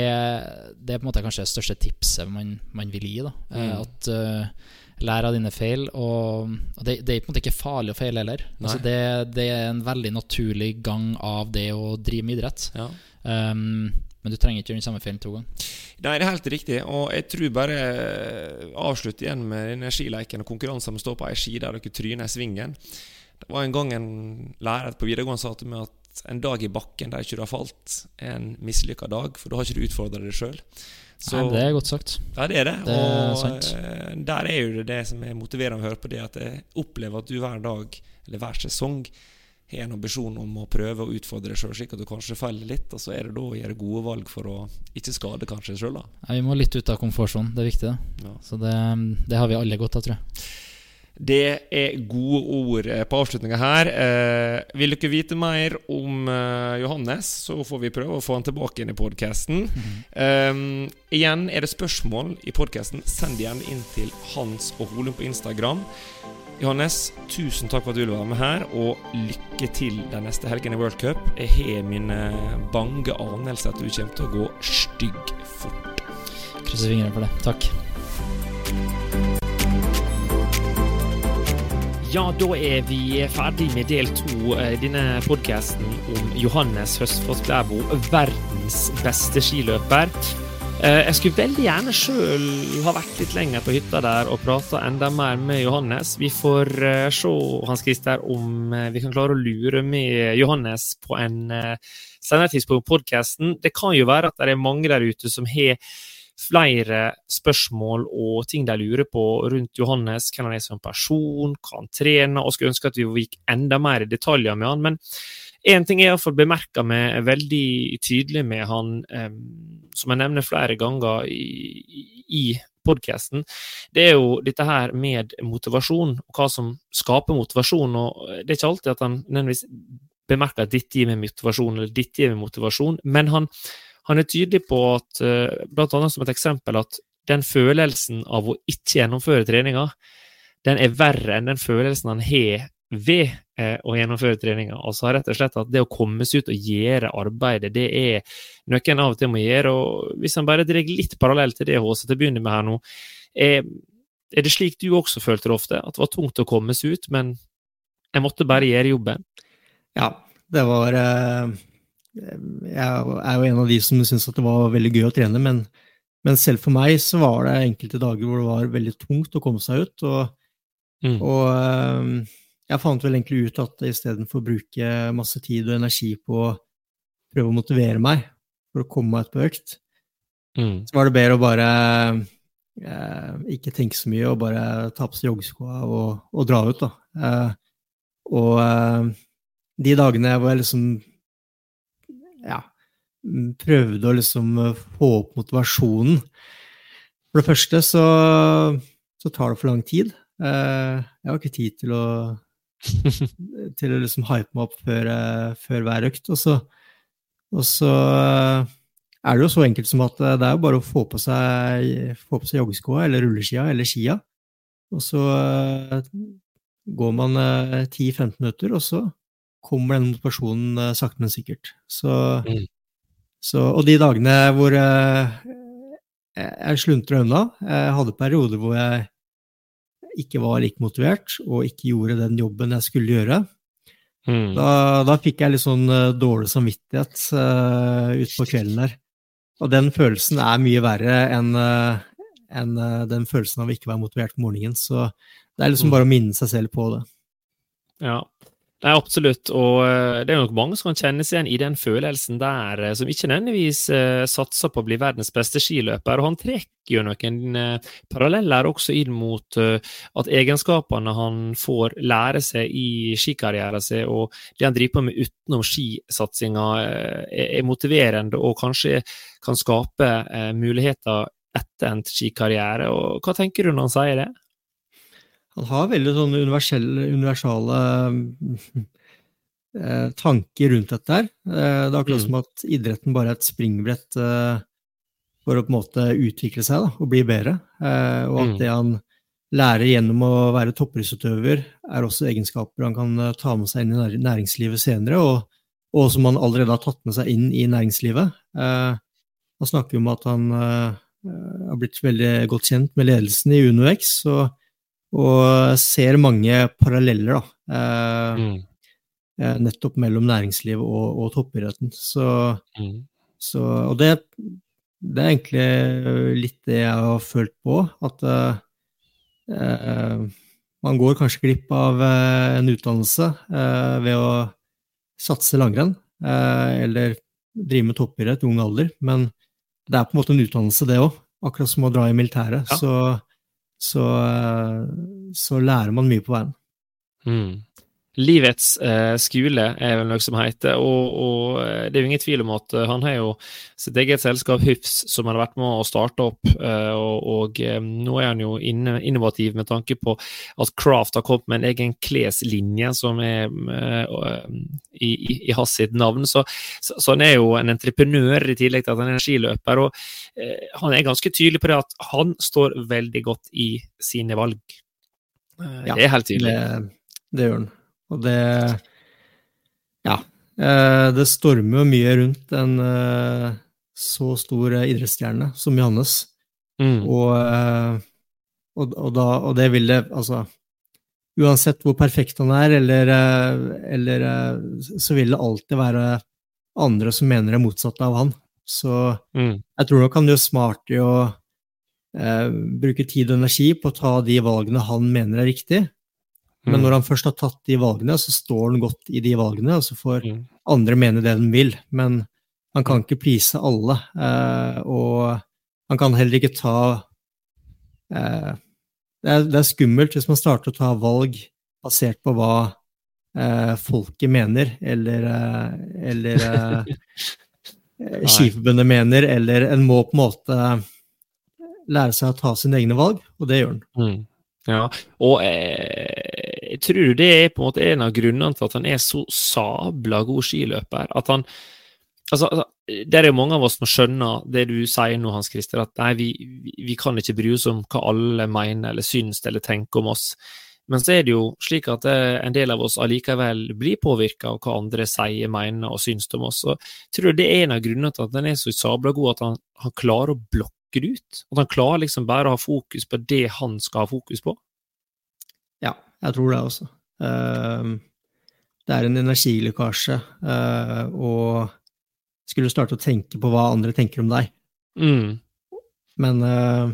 det er på en måte kanskje det største tipset man, man vil gi. da eh, Mm. At uh, Lær av dine feil, og, og det, det er på en måte ikke farlig å feile heller. Altså, det, det er en veldig naturlig gang av det å drive med idrett. Ja. Um, men du trenger ikke gjøre den samme feilen to ganger. Nei, det er helt riktig. Og jeg tror bare avslutt avslutte igjen med denne skileiken og konkurransen med å stå på ei ski der dere tryner i svingen. Det var en gang en lærer på videregående sa til meg at en dag i bakken der ikke du har falt, er en mislykka dag, for da har ikke du utfordra deg sjøl. Det er godt sagt. Ja, det er det. Det er og sant. eh, der er jo det, det som er motiverende å høre på, det at jeg opplever at du hver dag, eller hver sesong, har en ambisjon om å prøve å utfordre deg sjøl, slik at du kanskje faller litt, og så er det da å gjøre gode valg for å ikke skade kanskje sjøl, da. Ja, vi må litt ut av komfortsonen, det er viktig. det Ja. Så det, det har vi alle godt av, tror jeg. Det er gode ord eh, på avslutninga her. Eh, vil dere vite mer om eh, Johannes, så får vi prøve å få han tilbake inn i podkasten. igjen, er det spørsmål i podkasten, send det gjerne inn til Hans og Holum på Instagram. Johannes, tusen takk for at du ville være med her, og lykke til den neste helgen i World Cup. Jeg har mine bange anelser at du kommer til å gå stygg fort. Krysser fingrene for det. Takk. Ja, da er vi ferdig med del to i denne podkasten om Johannes Høstfoss Klæbo, verdens beste skiløper. Eh, Jeg skulle veldig gjerne sjøl ha vært litt lenger på hytta der og prata enda mer med Johannes. Vi får eh, se, Hans Christer, om eh, vi kan klare å lure med Johannes på en eh, senere tidspunkt på podkasten. Det kan jo være at det er mange der ute som har flere spørsmål og ting de lurer på rundt Johannes, hvem han er som person, hva han trener, og skulle ønske at vi gikk enda mer i detaljer med han. Men én ting er iallfall bemerka meg veldig tydelig med han, som jeg nevner flere ganger i, i podkasten, det er jo dette her med motivasjon, og hva som skaper motivasjon. og Det er ikke alltid at han nødvendigvis bemerker at dette gir meg motivasjon, eller dette gir meg motivasjon, men han han er tydelig på at, eh, blant annet som et eksempel, at den følelsen av å ikke gjennomføre treninga, den er verre enn den følelsen han har ved eh, å gjennomføre treninga. Altså rett og slett at det å komme seg ut og gjøre arbeidet, det er noe en av og til må gjøre. og Hvis en bare drar litt parallell til det HC til å begynne med her nå, er det slik du også følte det ofte? At det var tungt å komme seg ut, men jeg måtte bare gjøre jobben? Ja, det var eh, Jeg er jo en av de som syns at det var veldig gøy å trene, men, men selv for meg så var det enkelte dager hvor det var veldig tungt å komme seg ut. Og, Mm. og eh, jeg fant vel egentlig ut at istedenfor å bruke masse tid og energi på å prøve å motivere meg for å komme meg ut på økt, Mm. så var det bedre å bare eh, ikke tenke så mye og bare ta på seg joggeskoa og, og, dra ut, da. Eh, og eh, de dagene jeg var liksom prøvde å liksom få opp motivasjonen For det første så, så tar det for lang tid. Eh, jeg har ikke tid til å til å liksom hype meg opp før, eh, før hver økt. Og så, og så er det jo så enkelt som at eh, det er jo bare å få på seg, få på seg joggeskoa eller rulleskia eller skia, og så går man uh, 10-15 minutter, og så kommer den motivasjonen sakte, men sikkert. Så, mm. Så, og de dagene hvor jeg sluntra unna Jeg hadde perioder hvor jeg ikke var like motivert og ikke gjorde den jobben jeg skulle gjøre. Mm. Da, da, fikk jeg litt sånn dårlig samvittighet uh, utpå kvelden der. Og den følelsen er mye verre enn uh, en, uh, den følelsen av ikke å være motivert på morgenen. Så det er liksom mm. bare å minne seg selv på det. Ja, Nei, absolutt. Og uh, det er nok mange som kan kjenne seg igjen i den følelsen der, som ikke nødvendigvis satser på å bli verdens beste skiløper. Og han trekker jo noen paralleller også inn mot at egenskapene han får lære seg i skikarrieren sin, og det han driver på med utenom skisatsinga, er motiverende og kanskje kan skape eh, muligheter etter en skikarriere. Og hva tenker du når han sier det? Han har veldig sånne universelle, universale eh, tanker rundt dette her. Eh, det er akkurat mm. som at idretten bare er et springbrett eh, for å på en måte utvikle seg da, og bli bedre. Eh, og at mm. det han lærer gjennom å være toppidrettsutøver, er også egenskaper han kan eh, ta med seg inn i næringslivet senere, og, og som han allerede har tatt med seg inn i næringslivet. Eh, han snakker om at han har blitt veldig godt kjent med ledelsen i UnoX, og, og ser mange paralleller, da. Uh, mm. uh, nettopp mellom næringslivet og, og toppidretten. Så, mm. så, Og det, det, er egentlig litt det jeg har følt på, at man går kanskje glipp av en utdannelse ved å satse langrenn, eller drive med toppidrett i ung alder, men det er på en måte en utdannelse, det òg. Akkurat som å dra i militæret. Ja. Så, så, så, lærer man mye på veien. Mm. Livets eh, skole er vel noe som heter, og, og, eh, det er jo ingen tvil om at eh, han har jo sitt eget selskap Hufs som han har vært med å starte opp, eh, og, og eh, nå er han jo innovativ med tanke på at Craft har kommet med en egen kleslinje som er eh, i, i, i hans sitt navn. Så, så, så, han er jo en entreprenør i tillegg til at han er en skiløper, og han er ganske tydelig på det at han står veldig godt i sine valg. Ja, det er helt tydelig. Det, det gjør han. Og det Ja. Eh, det stormer jo mye rundt en eh, så stor idrettsstjerne som Johannes. Mm. Og, eh, og, og, da, og det vil det Altså Uansett hvor perfekt han er, eller, eller Så vil det alltid være andre som mener det motsatte av han. Så mm. jeg tror nok han gjør smart i å eh, bruke tid og energi på å ta de valgene han mener er riktig, men mm. når han først har tatt de valgene, så står han godt i de valgene, og så får mm. andre mene det de vil. Men han kan ikke please alle, eh, og han kan heller ikke ta eh, det, er, det, er, skummelt hvis man starter å ta valg basert på hva eh, folket mener, eller, eh, eller eh, Skiforbundet mener, eller en må på en måte lære seg å ta sine egne valg, og det gjør han. Mm. Ja, og eh, tror du det er på en måte en av grunnene til at han er så sabla god skiløper? At han Altså, altså det er jo mange av oss som skjønner det du sier nå, Hans Christer, at nei, vi, vi, kan ikke bry oss om hva alle mener eller syns eller tenker om oss. Men så er det jo slik at eh, en del av oss allikevel blir påvirka av hva andre sier, mener og syns om oss. Og tror du det er en av grunnene til at han er så sabla god, at han, han klarer å blokke det ut? At han klarer liksom bare å ha fokus på det han skal ha fokus på? Jeg tror det også. Uh, det er en energilekkasje og skulle starte å tenke på hva andre tenker om deg. Mm. Men uh,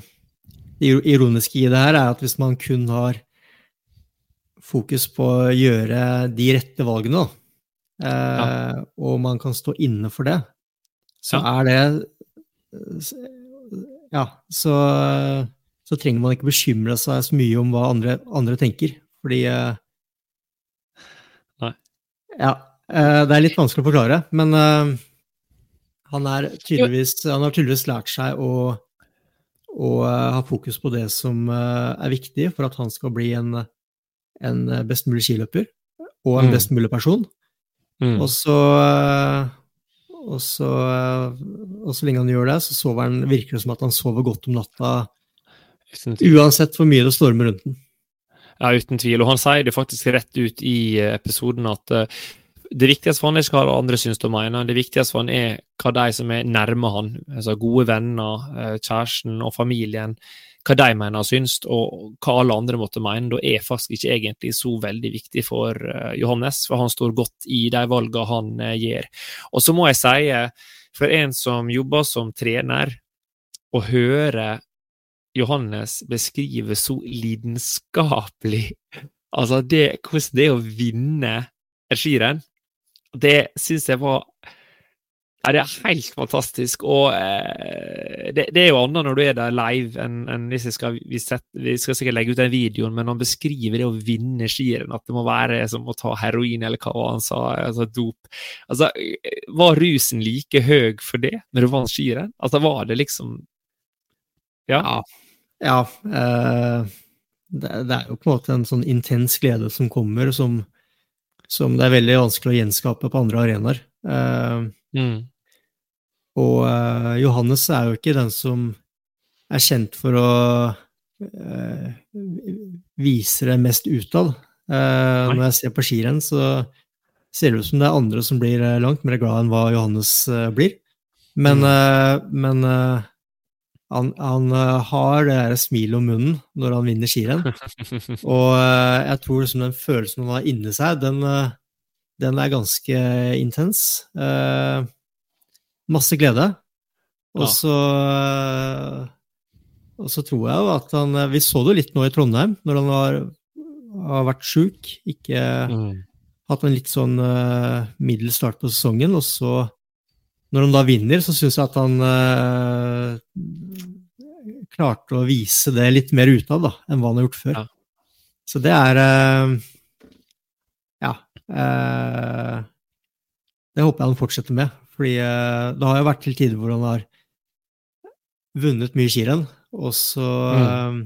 det ironiske i det her er at hvis man kun har fokus på å gjøre de rette valgene, ja. og man kan stå inne for det, så ja. er det ja, så så trenger man ikke bekymre seg så mye om hva andre, andre tenker. Fordi eh, Nei. Ja. eh, det er litt vanskelig å forklare, men eh, han, er tydeligvis, han har tydeligvis lært seg å, å ha fokus på det som er viktig for at han skal bli en, en best mulig skiløper og en Mm. best mulig person. Mm. Og så og så, og så lenge han gjør det, så sover han, virker det som at han sover godt om natta, uansett hvor mye det stormer rundt den. Ja, uten tvil. Og han sier det faktisk rett ut i eh, episoden at eh, det viktigste for han er ikke hva andre syns og mener, det viktigste for han er hva de som er nærme han, altså gode venner, eh, kjæresten og familien, hva de mener og syns, og hva alle andre måtte mene, da er faktisk ikke egentlig så veldig viktig for Johannes, for han står godt i de valgene han gjør. Og så må jeg si, for en som jobber som trener, å høre Johannes beskriver så lidenskapelig Altså, det, hvordan det er å vinne et skirenn, det syns jeg var ja, Det er helt fantastisk. Og eh, det, det er jo annet når du er der live enn en hvis jeg skal vi, set, vi skal sikkert legge ut den videoen, men han beskriver det å vinne skirenn, at det må være som å ta heroin, eller hva han sa, altså dop. Altså, var rusen like høy for det når du vant skirenn? Altså, var det liksom Ja. Ja, eh, det, det er jo på en måte en sånn intens glede som kommer, som, som det er veldig vanskelig å gjenskape på andre arenaer. Eh, Mm. og eh, Johannes er jo ikke den som er kjent for å eh, vise det mest utad. Eh, når jeg ser på skirenn, så ser det ut som det er andre som blir eh, langt mer glad enn hva Johannes blir. Men, eh, men han, han eh, har det der smilet om munnen når han vinner skirenn. Og eh, jeg tror liksom den følelsen han har inni seg, den, eh, den er ganske intens. Eh, masse glede. Og så ja. Og så tror jeg jo at han Vi så det litt nå i Trondheim, når han har, har vært sjuk. Ikke Mm. hatt en litt sånn uh, middels start på sesongen, og så når han da vinner, så syns jeg at han eh, klarte å vise det litt mer utad da, enn hva han har gjort før. Ja. Så det er eh, Ja. eh, det håper jeg han fortsetter med. Fordi det har jo vært til tider hvor han har vunnet mye skirenn, og så eh,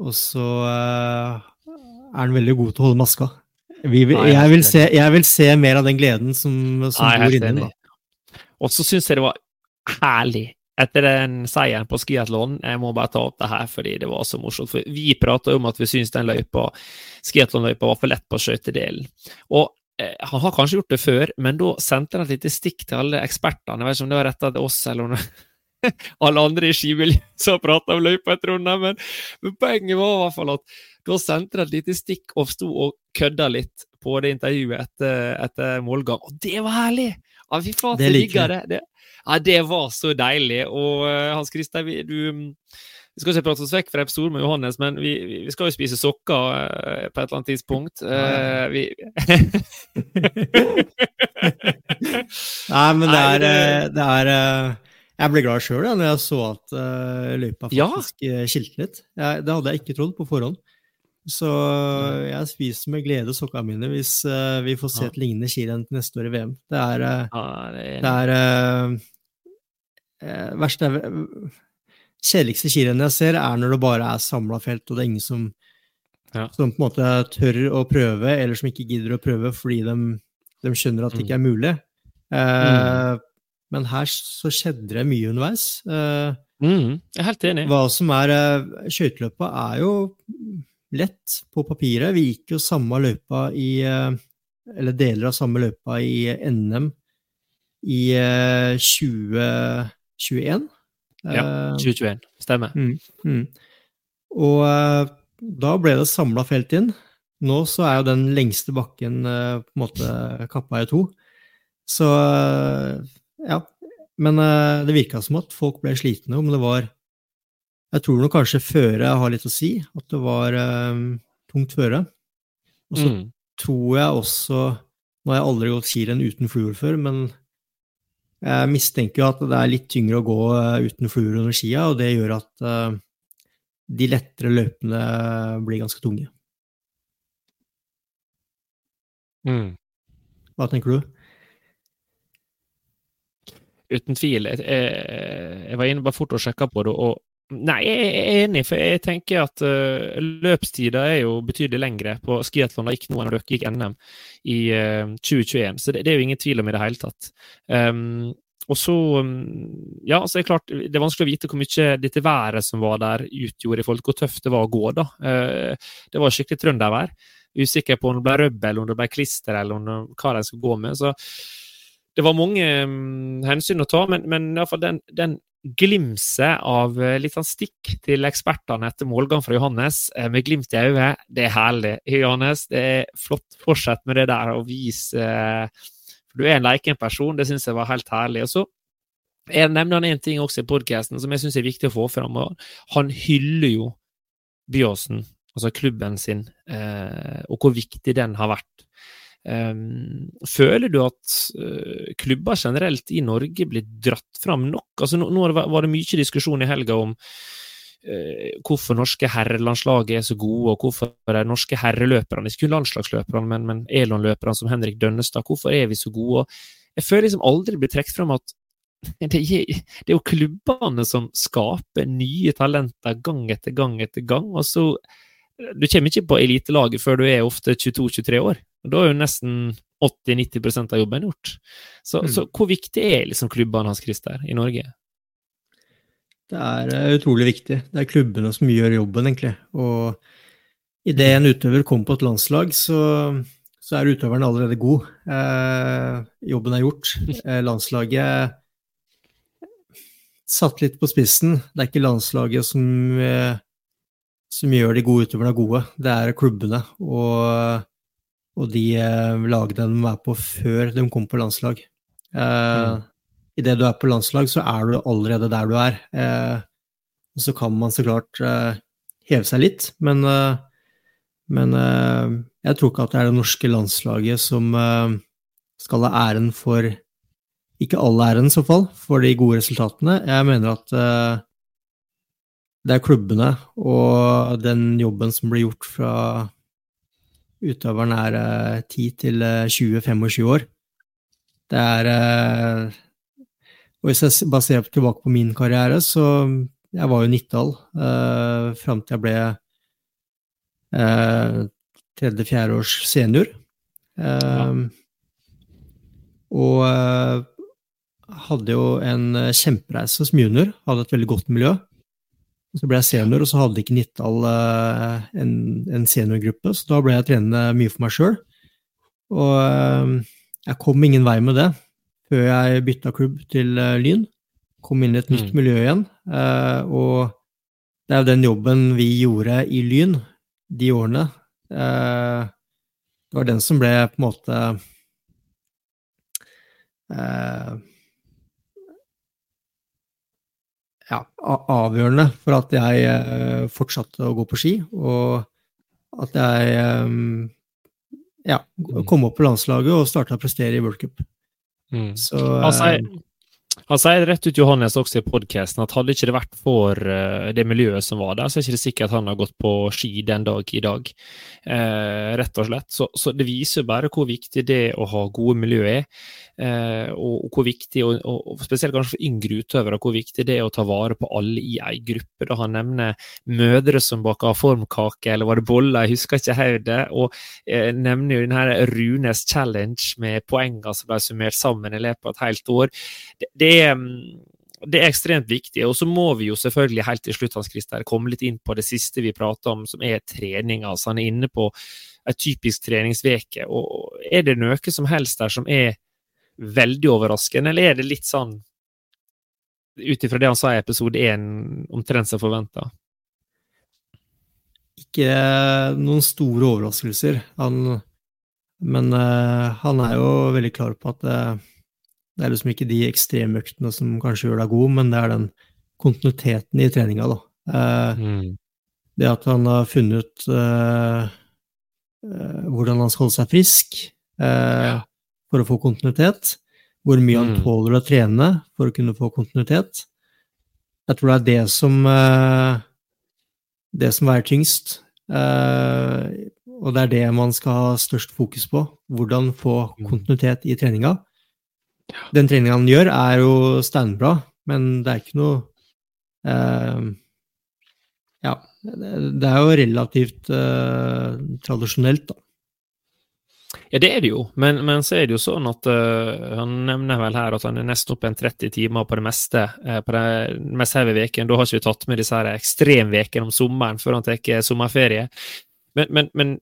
Og så er han veldig god til å holde maska. Vi, jeg vil se, jeg vil se mer av den gleden som, som Nei, bor inni den. Og så syns jeg det var herlig etter den seieren på skiatlon. Jeg må bare ta opp det her fordi det var så morsomt. For vi prata om at vi syns den løypa, skiatlonløypa, var for lett på skøytedelen. Og eh, han har kanskje gjort det før, men da sendte han et lite stikk til alle ekspertene. Jeg vet ikke om det var retta til oss eller noe. alle andre i skimiljøet som prata om løypa etter Trondheim, men, men poenget var i hvert fall at da sendte han et lite stikk og sto og kødda litt på det intervjuet etter, etter målgang. Og det var herlig! Ja, fy faen, Det liker jeg. det. Ja, det var så deilig. Og eh, Hans Christer, vi, du Vi skal ikke prate oss vekk fra episoden med Johannes, men vi, vi skal jo spise sokker uh, på et eller annet tidspunkt. Uh, vi Nei, men det er, det- er Jeg ble glad sjøl når jeg så at uh, løypa faktisk ja. skilte litt. Jeg, det hadde jeg ikke trodd på forhånd. Så jeg spiser med glede sokkene mine hvis uh, vi får se Ja. et lignende skirenn til neste år i VM. Det er, uh, ja, det er, det er uh, eh, er Kjedeligste skirennet jeg ser, er når det bare er samla felt, og det er ingen som, Ja. som på en måte tør å prøve, eller som ikke gidder å prøve fordi de, de skjønner at det ikke er mulig. Mm. Men her så skjedde det mye underveis. Eh, mm, jeg er helt enig. hva som er uh, Skøyteløypa er jo lett på papiret. Vi gikk jo samme løypa i eh, Eller deler av samme løypa i NM i eh, 2021. Ja, Eh, 2021. Stemmer. Mm, mm. Og eh, da ble det samla felt inn. Nå så er jo den lengste bakken eh, på en måte kappa i to. Så eh, ja. Men eh, det virka som at folk ble slitne, om det var Jeg tror nok kanskje føret har litt å si, at det var um, tungt føre. Og så Mm. tror jeg også Nå har jeg aldri gått skirenn uten fluor før, men jeg mistenker jo at det er litt tyngre å gå eh, uten fluor under skia, og det gjør at uh, de lettere løpene blir ganske tunge. Mm. Hva tenker du? Uten tvil. Jeg, jeg var inne bare fort og sjekka på det, og Nei, jeg er enig, for jeg tenker at uh, løpstida er jo betydelig lengre på skiatlon noen av dere gikk NM i uh, 2021, så det, det, er jo ingen tvil om i det hele tatt. Um, og så um, Ja, så er det klart, det er vanskelig å vite hvor mye dette været som var der, utgjorde i forhold til hvor tøft det var å gå, da. Uh, det var skikkelig trøndervær. Usikker på om det ble røbbel, om det ble klister, eller om det, hva de skulle gå med. så det var mange um, hensyn å ta, men, men iallfall den, den glimset av eh, litt sånn stikk til ekspertene etter målgang fra Johannes, eh, med glimt i øyet. Det er herlig. Johannes, det er flott. Fortsett med det der og vis For du er en leiken person. Det syns jeg var helt herlig. Og så jeg nevner han én ting også i podkasten som jeg syns er viktig å få fram. Han hyller jo Byåsen, altså klubben sin, eh, og hvor viktig den har vært. Um, føler du at uh, klubber generelt i Norge blir dratt fram nok? Altså, nå, var det mye diskusjon i helga om uh, hvorfor norske herrelandslaget er så gode, og hvorfor de norske herreløperne, ikke kun landslagsløperne, men, men Elon-løperne som Henrik Dønnestad, hvorfor er vi så gode? Jeg føler liksom aldri blir trukket fram at det er jo klubbene som skaper nye talenter gang etter gang etter gang. og så Du kommer ikke på elitelaget før du er ofte 22-23 år. Da er jo nesten 80-90% av jobben gjort. Så, mm. så, hvor viktig er liksom klubbene hans, Christer, i Norge? Det er uh, utrolig viktig. Det er klubbene som gjør jobben, egentlig. Og idet en utøver kommer på et landslag, så, så er utøveren allerede god. Eh, jobben er gjort. Eh, landslaget satt litt på spissen. Det er ikke landslaget som, som gjør de gode utøverne gode, det er klubbene. Og og de eh, lagene de er på før de kom på landslag. Eh, mm. Idet du er på landslag, så er du allerede der du er. Eh, og så kan man så klart eh, heve seg litt, men, eh, men eh, jeg tror ikke at det er det norske landslaget som eh, skal ha æren for Ikke all æren, i så fall, for de gode resultatene. Jeg mener at det er klubbene og den jobben som blir gjort fra utøveren er 10 til 20-25 år. Det er eh, Og hvis jeg bare ser tilbake på min karriere, så Jeg var jo Nittdal eh, fram til jeg ble eh, tredje-fjerde års senior. Eh. Og hadde jo en kjempereise som junior. Hadde et veldig godt miljø. Så ble jeg senior, og så hadde ikke Nittdal uh, en, en, seniorgruppe, så da ble jeg trenende mye for meg sjøl. Og uh, jeg kom ingen vei med det før jeg bytta klubb til uh, Lyn. Kom inn i et nytt mm. miljø igjen. og det er jo den jobben vi gjorde i Lyn de årene. det var den som ble på en måte ja, avgjørende for at jeg eh, fortsatte å gå på ski, og at jeg eh, ja, kom opp på landslaget og starta å prestere i World Cup. Mm. Så altså, han sier rett ut Johannes også i podkasten at hadde ikke det vært for uh, det miljøet som var der, så er det ikke sikkert at han har gått på ski den dag i dag. Eh, rett og slett. Så, så, det viser bare hvor viktig det å ha gode miljø er. eh, og, og, hvor viktig, og, og, spesielt kanskje for yngre utøvere, hvor viktig det er å ta vare på alle i ei gruppe. Da han nevner mødre som baker formkake, eller var det boller, jeg husker ikke helt det. Og nevner jo denne Runes challenge med poengene som ble summert sammen i løpet av et helt år. Det, det er mm, det er ekstremt viktig. Og så må vi jo selvfølgelig helt til slutt Hans Christer, komme litt inn på det siste vi prata om, som er trening. Altså, han er inne på en typisk treningsveke. Og er det noe som helst der som er veldig overraskende, eller er det litt sånn ut ifra det han sa i episode én, omtrent som forventa? Ikke noen store overraskelser. Han, men uh, han er jo veldig klar på at uh, det er liksom ikke de ekstremøktene som kanskje gjør deg god, men det er den kontinuiteten i treninga, da. Eh, mm. Det at han har funnet ut eh, eh, hvordan han skal holde seg frisk eh, ja. for å få kontinuitet. Hvor mye han mm. tåler å trene for å kunne få kontinuitet. Jeg tror det er det som eh, det som veier tyngst. Eh, og det er det man skal ha størst fokus på. Hvordan få Mm. kontinuitet i treninga. Den treninga han gjør, er jo steinbra, men det er ikke noe eh, Ja, det er jo relativt eh, tradisjonelt, da. Ja, det er det jo, men, men så er det jo sånn at uh, han nevner vel her at han er nesten oppe en 30 timer på det meste uh, på det mest heavy veken. Da har ikke vi tatt med disse her ekstremvekene om sommeren før han tar sommerferie. Men, men, men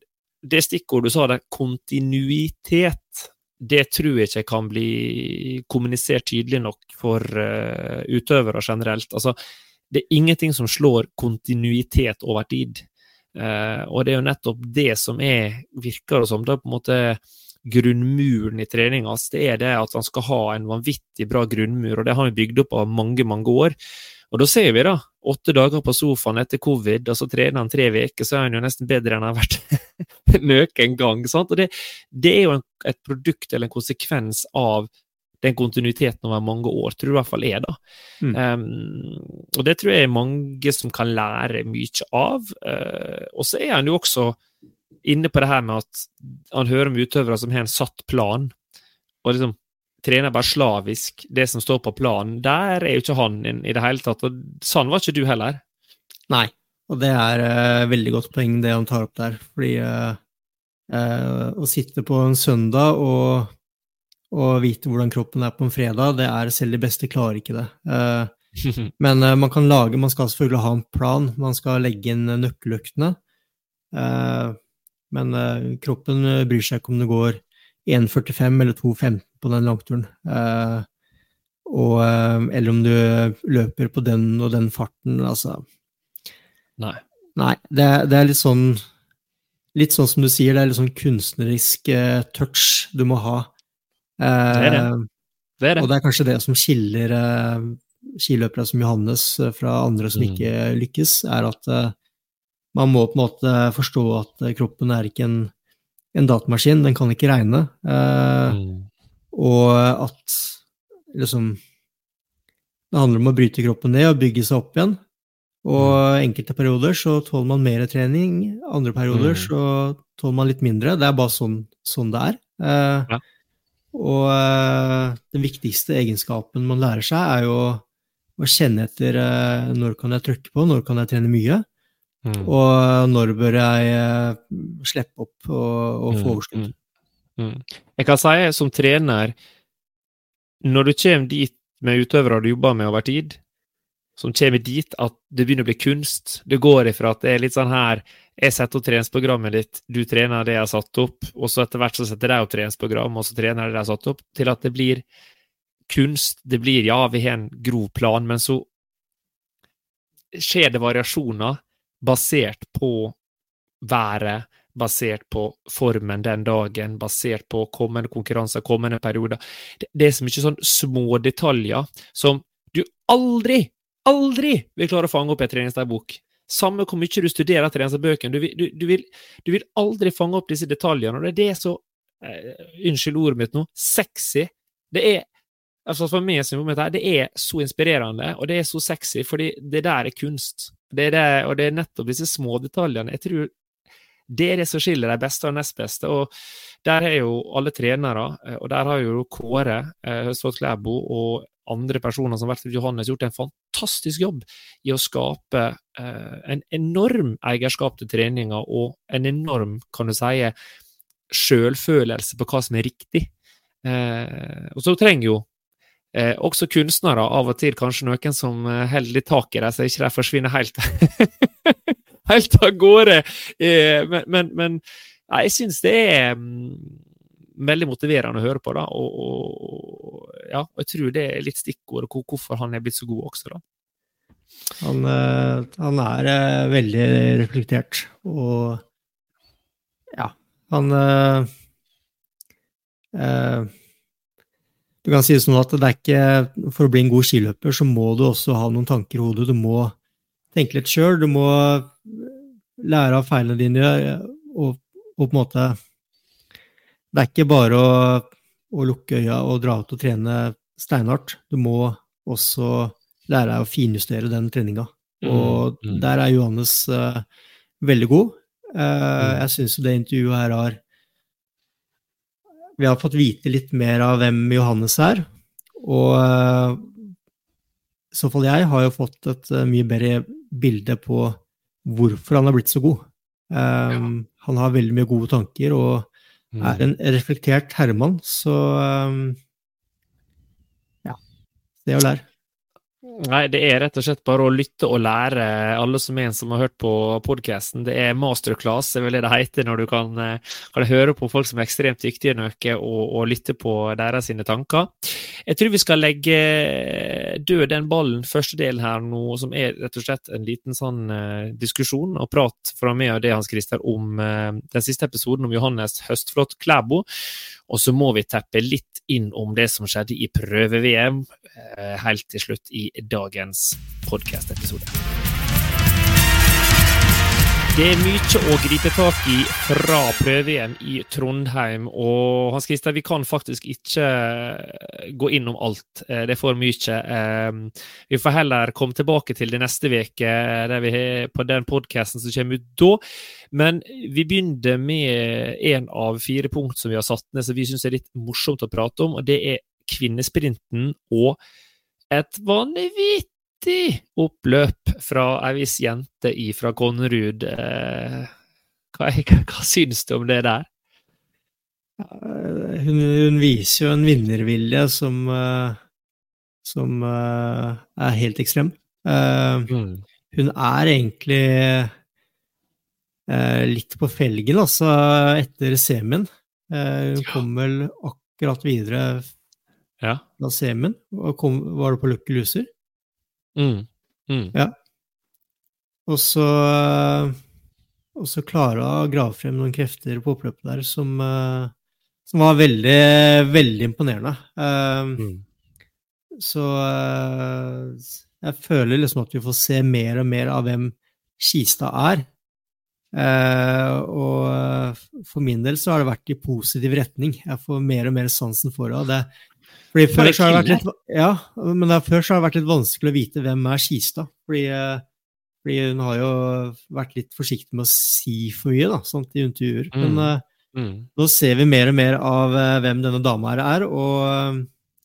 det stikkordet du sa der, kontinuitet, det tror jeg ikke kan bli kommunisert tydelig nok for uh, utøvere generelt. Altså, det er ingenting som slår kontinuitet over tid. Uh, og det er jo nettopp det som er, virker det som, da på en måte grunnmuren i treninga hans. Det er det at han skal ha en vanvittig bra grunnmur, og det har vi bygd opp av mange, mange år. Og da ser vi, da, åtte dager på sofaen etter covid, og så trener han tre uker, så er han jo nesten bedre enn han har vært noen gang. sant? Og det, det er jo en, et produkt eller en konsekvens av den kontinuiteten over mange år, tror jeg i hvert fall er, da. Mm. Um, og det tror jeg er mange som kan lære mye av. Uh, og så er han jo også inne på det her med at han hører om utøvere som har en satt plan, og liksom trener bare slavisk det som står på planen. Der er jo ikke han inn i det hele tatt, og sånn var ikke du heller. Nei, og det er uh, veldig godt poeng det han tar opp der. Fordi uh, uh, å sitte på en søndag og, og vite hvordan kroppen er på en fredag, det er selv de beste klarer ikke det. men man kan lage, man skal selvfølgelig ha en plan, man skal legge inn nøkkeløktene. men kroppen bryr seg ikke om det går 1,45 eller 2,15 på den langturen. Uh, og, eh, eller om du løper på den og den farten, altså. Nei. Nei, det, det er litt sånn Litt sånn som du sier, det er litt sånn kunstnerisk uh, touch du må ha. Uh, Det er det. Det er det. Og det er kanskje det som skiller uh, skiløpere som Johannes fra andre som Mm. ikke lykkes, er at man må på en måte forstå at kroppen er ikke en, en datamaskin, den kan ikke regne. Eh, Mm. og at liksom Det handler om å bryte kroppen ned og bygge seg opp igjen. Og enkelte perioder så tåler man mer trening, andre perioder Mm. så tåler man litt mindre. Det er bare sånn, sånn det er. Eh, Ja. Og eh, den viktigste egenskapen man lærer seg, er jo å kjenne etter eh, når kan jeg trykke på, når kan jeg trene mye, Mm. og når bør jeg eh, slippe opp og, og få Mm, overskudd. mm, mm. Jeg kan si som trener, når du kommer dit med utøvere du jobber med over tid, som kommer dit at det begynner å bli kunst, det går ifra at det er litt sånn her jeg setter opp treningsprogrammet ditt, du trener det jeg har satt opp, og så etter hvert så setter de opp treningsprogram, og så trener jeg det jeg har satt opp, til at det blir kunst. Det blir ja, vi har en grov plan, men så skjer det variasjoner basert på været, basert på formen den dagen, basert på kommende konkurranser, kommende perioder. Det, det er så mye sånn små detaljer som du aldri, aldri vil klare å fange opp i en treningsdagbok. Samme hvor mye du studerer treningsbøkene, du, du, du, vil, du vil aldri fange opp disse detaljene, og det er det så eh, Unnskyld ordet mitt nå sexy. Det er altså for meg som jobber det er så inspirerende, og det er så sexy, fordi det der er kunst. Det er det, og det er nettopp disse små detaljene. Jeg tror det er det som skiller de beste og nest beste. Og der er jo alle trenere, eh, og der har jo Kåre Høstvold Høstfold Klæbo og andre personer som har vært Johannes gjort en fantastisk jobb i å skape eh, en enorm eierskap til treninga og en enorm, kan du si, sjølfølelse på hva som er riktig. Eh, og så trenger jo eh, også kunstnere av og til kanskje noen som eh, holder litt tak i dem, så ikke de forsvinner helt helt av gårde. Eh, men, men, men ja, jeg syns det er mm, veldig motiverende å høre på, da. Og, og, ja, og jeg tror det er litt stikkordet hvor, hvorfor han er blitt så god også, da. Han, eh, han er eh, veldig reflektert, og ja, han eh, eh, Du kan si det sånn at det er ikke For å bli en god skiløper, så må du også ha noen tanker i hodet. Du må tenke litt sjøl. Du må lære av feilene dine, og, og på en måte Det er ikke bare å, å lukke øya og dra ut og trene steinhardt. Du må også lære deg å finjustere den treninga. Og Mm, mm. der er Johannes uh, veldig god. Uh, Mm. Jeg syns det intervjuet her har Vi har fått vite litt mer av hvem Johannes er. Og i så fall jeg har jo fått et eh, mye bedre bilde på hvorfor han har blitt så god. Eh, Han har veldig mye gode tanker og Mm. er en reflektert herremann, så um, ja. Se og lær. Nei, det er rett og slett bare å lytte og lære, alle som er en som har hørt på podkasten. Det er masterclass, det er vel det det heter, når du kan, eh, kan høre på folk som er ekstremt dyktige noe, og, og lytte på deres sine tanker. Jeg tror vi skal legge død den ballen, første del her nå, som er rett og slett en liten sånn eh, diskusjon og prat fra meg og det, Hans Christer, om eh, den siste episoden om Johannes Høstflot Klæbo. Og så må vi teppe litt inn om det som skjedde i prøve-VM eh, helt til slutt i dagens podkast-episode. Det er mye å gripe tak i fra prøve-VM i Trondheim. Og Hans Christer, vi kan faktisk ikke gå innom alt. Eh, Det er for mye. Eh, Vi får heller komme tilbake til det neste uke har på den podkasten som kommer ut da. Men vi begynner med en av fire punkt som vi har satt ned, som vi syns er litt morsomt å prate om, og det er kvinnesprinten og et vanvittig oppløp fra ei viss jente fra Konnerud. Eh, hva, hva syns du om det der? Eh, Hun, hun viser jo en vinnervilje som, eh, som er helt ekstrem. Eh, Hun er egentlig litt på felgen, altså, etter semien. Hun kom vel akkurat videre Ja. fra semien, var det på Lucky Loser. Mm. Mm. Ja. Og så, eh, og så klarer hun å grave frem noen krefter på oppløpet der som, eh, som var veldig, veldig imponerende. Eh, Mm. Så jeg føler liksom at vi får se mer og mer av hvem Skistad er. Og for min del så har det vært i positiv retning. Jeg får mer og mer sansen for. Det, fordi før så har det vært litt, ja, men før så har det vært litt vanskelig å vite hvem er Skistad. Fordi, eh, fordi hun har jo vært litt forsiktig med å si for mye da, sånt i intervjuer. Mm. Men eh, Mm. nå ser vi mer og mer av eh, hvem denne dama her er, og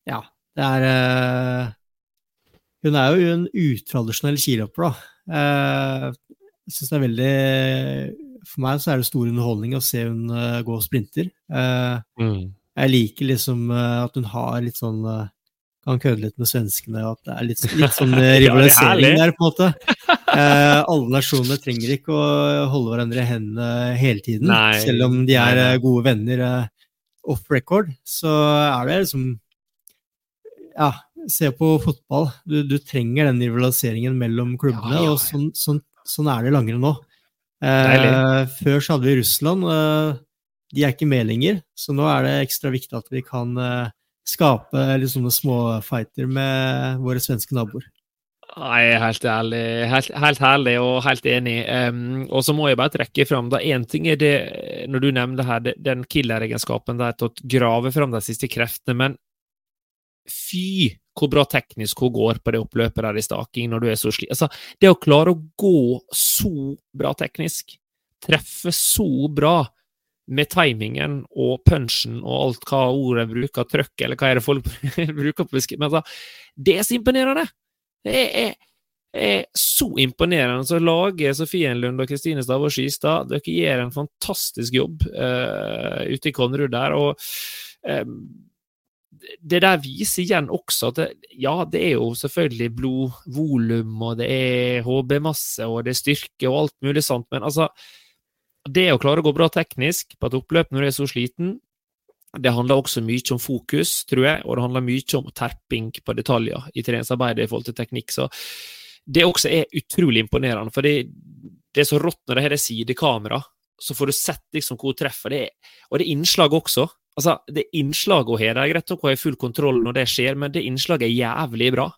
ja, det er Hun er jo en utradisjonell skiløper, da. Jeg syns det er veldig For meg så er det stor underholdning å se hun gå gå sprinter. Mm. Jeg liker liksom eh, at hun har litt sånn eh, Kan kødde litt med svenskene, og at det er litt, litt sånn eh, er rivalisering der, på en måte. Eh, alle nasjonene trenger ikke å holde hverandre i hendene hele tiden. Nei. Selv om de er Nei, gode venner off record, så er det liksom Ja, se på fotball. Du, du trenger den rivaliseringen mellom klubbene, Ja, ja, ja. og sånn, sånn, sånn er det langrenn nå. Eh, før så hadde vi Russland. Eh, de er ikke med lenger, så nå er det ekstra viktig at vi kan eh, skape litt sånne småfighter med våre svenske naboer. Nei, helt ærlig. Helt, helt herlig og helt enig. Um, og så må jeg bare trekke fram da Én ting er det, når du nevner her, det- den killeregenskapen der til å grave fram de siste kreftene, men fy hvor bra teknisk hun går på det oppløpet der i staking når du er så sliten. Altså, det å klare å gå så bra teknisk, treffe så bra med timingen og punchen og alt hva ordet bruker, trøkk, eller hva er det folk bruker på beskrive, altså, det er så imponerende! Det er, er så imponerende. Så lager Sofienlund og Kristine Stavås Skistad Dere gjør en fantastisk jobb uh, ute i Konnerud der. og um, det der viser igjen også at det, ja, det er jo selvfølgelig blodvolum, og det er HB-masse, og det er styrke og alt mulig sånt, men altså Det å klare å gå bra teknisk på et oppløp når du er så sliten, det handler også mye om fokus, tror jeg, og det handler mye om terping på detaljer i treningsarbeidet i forhold til teknikk. Så det også er utrolig imponerende, for det, er så rått når det har sidekamera, så får du sett liksom hvor treffer. Det er, og det er innslag også. Altså, det innslaget hun har, det er greit nok å ha full kontroll når det skjer, men det innslaget er jævlig bra.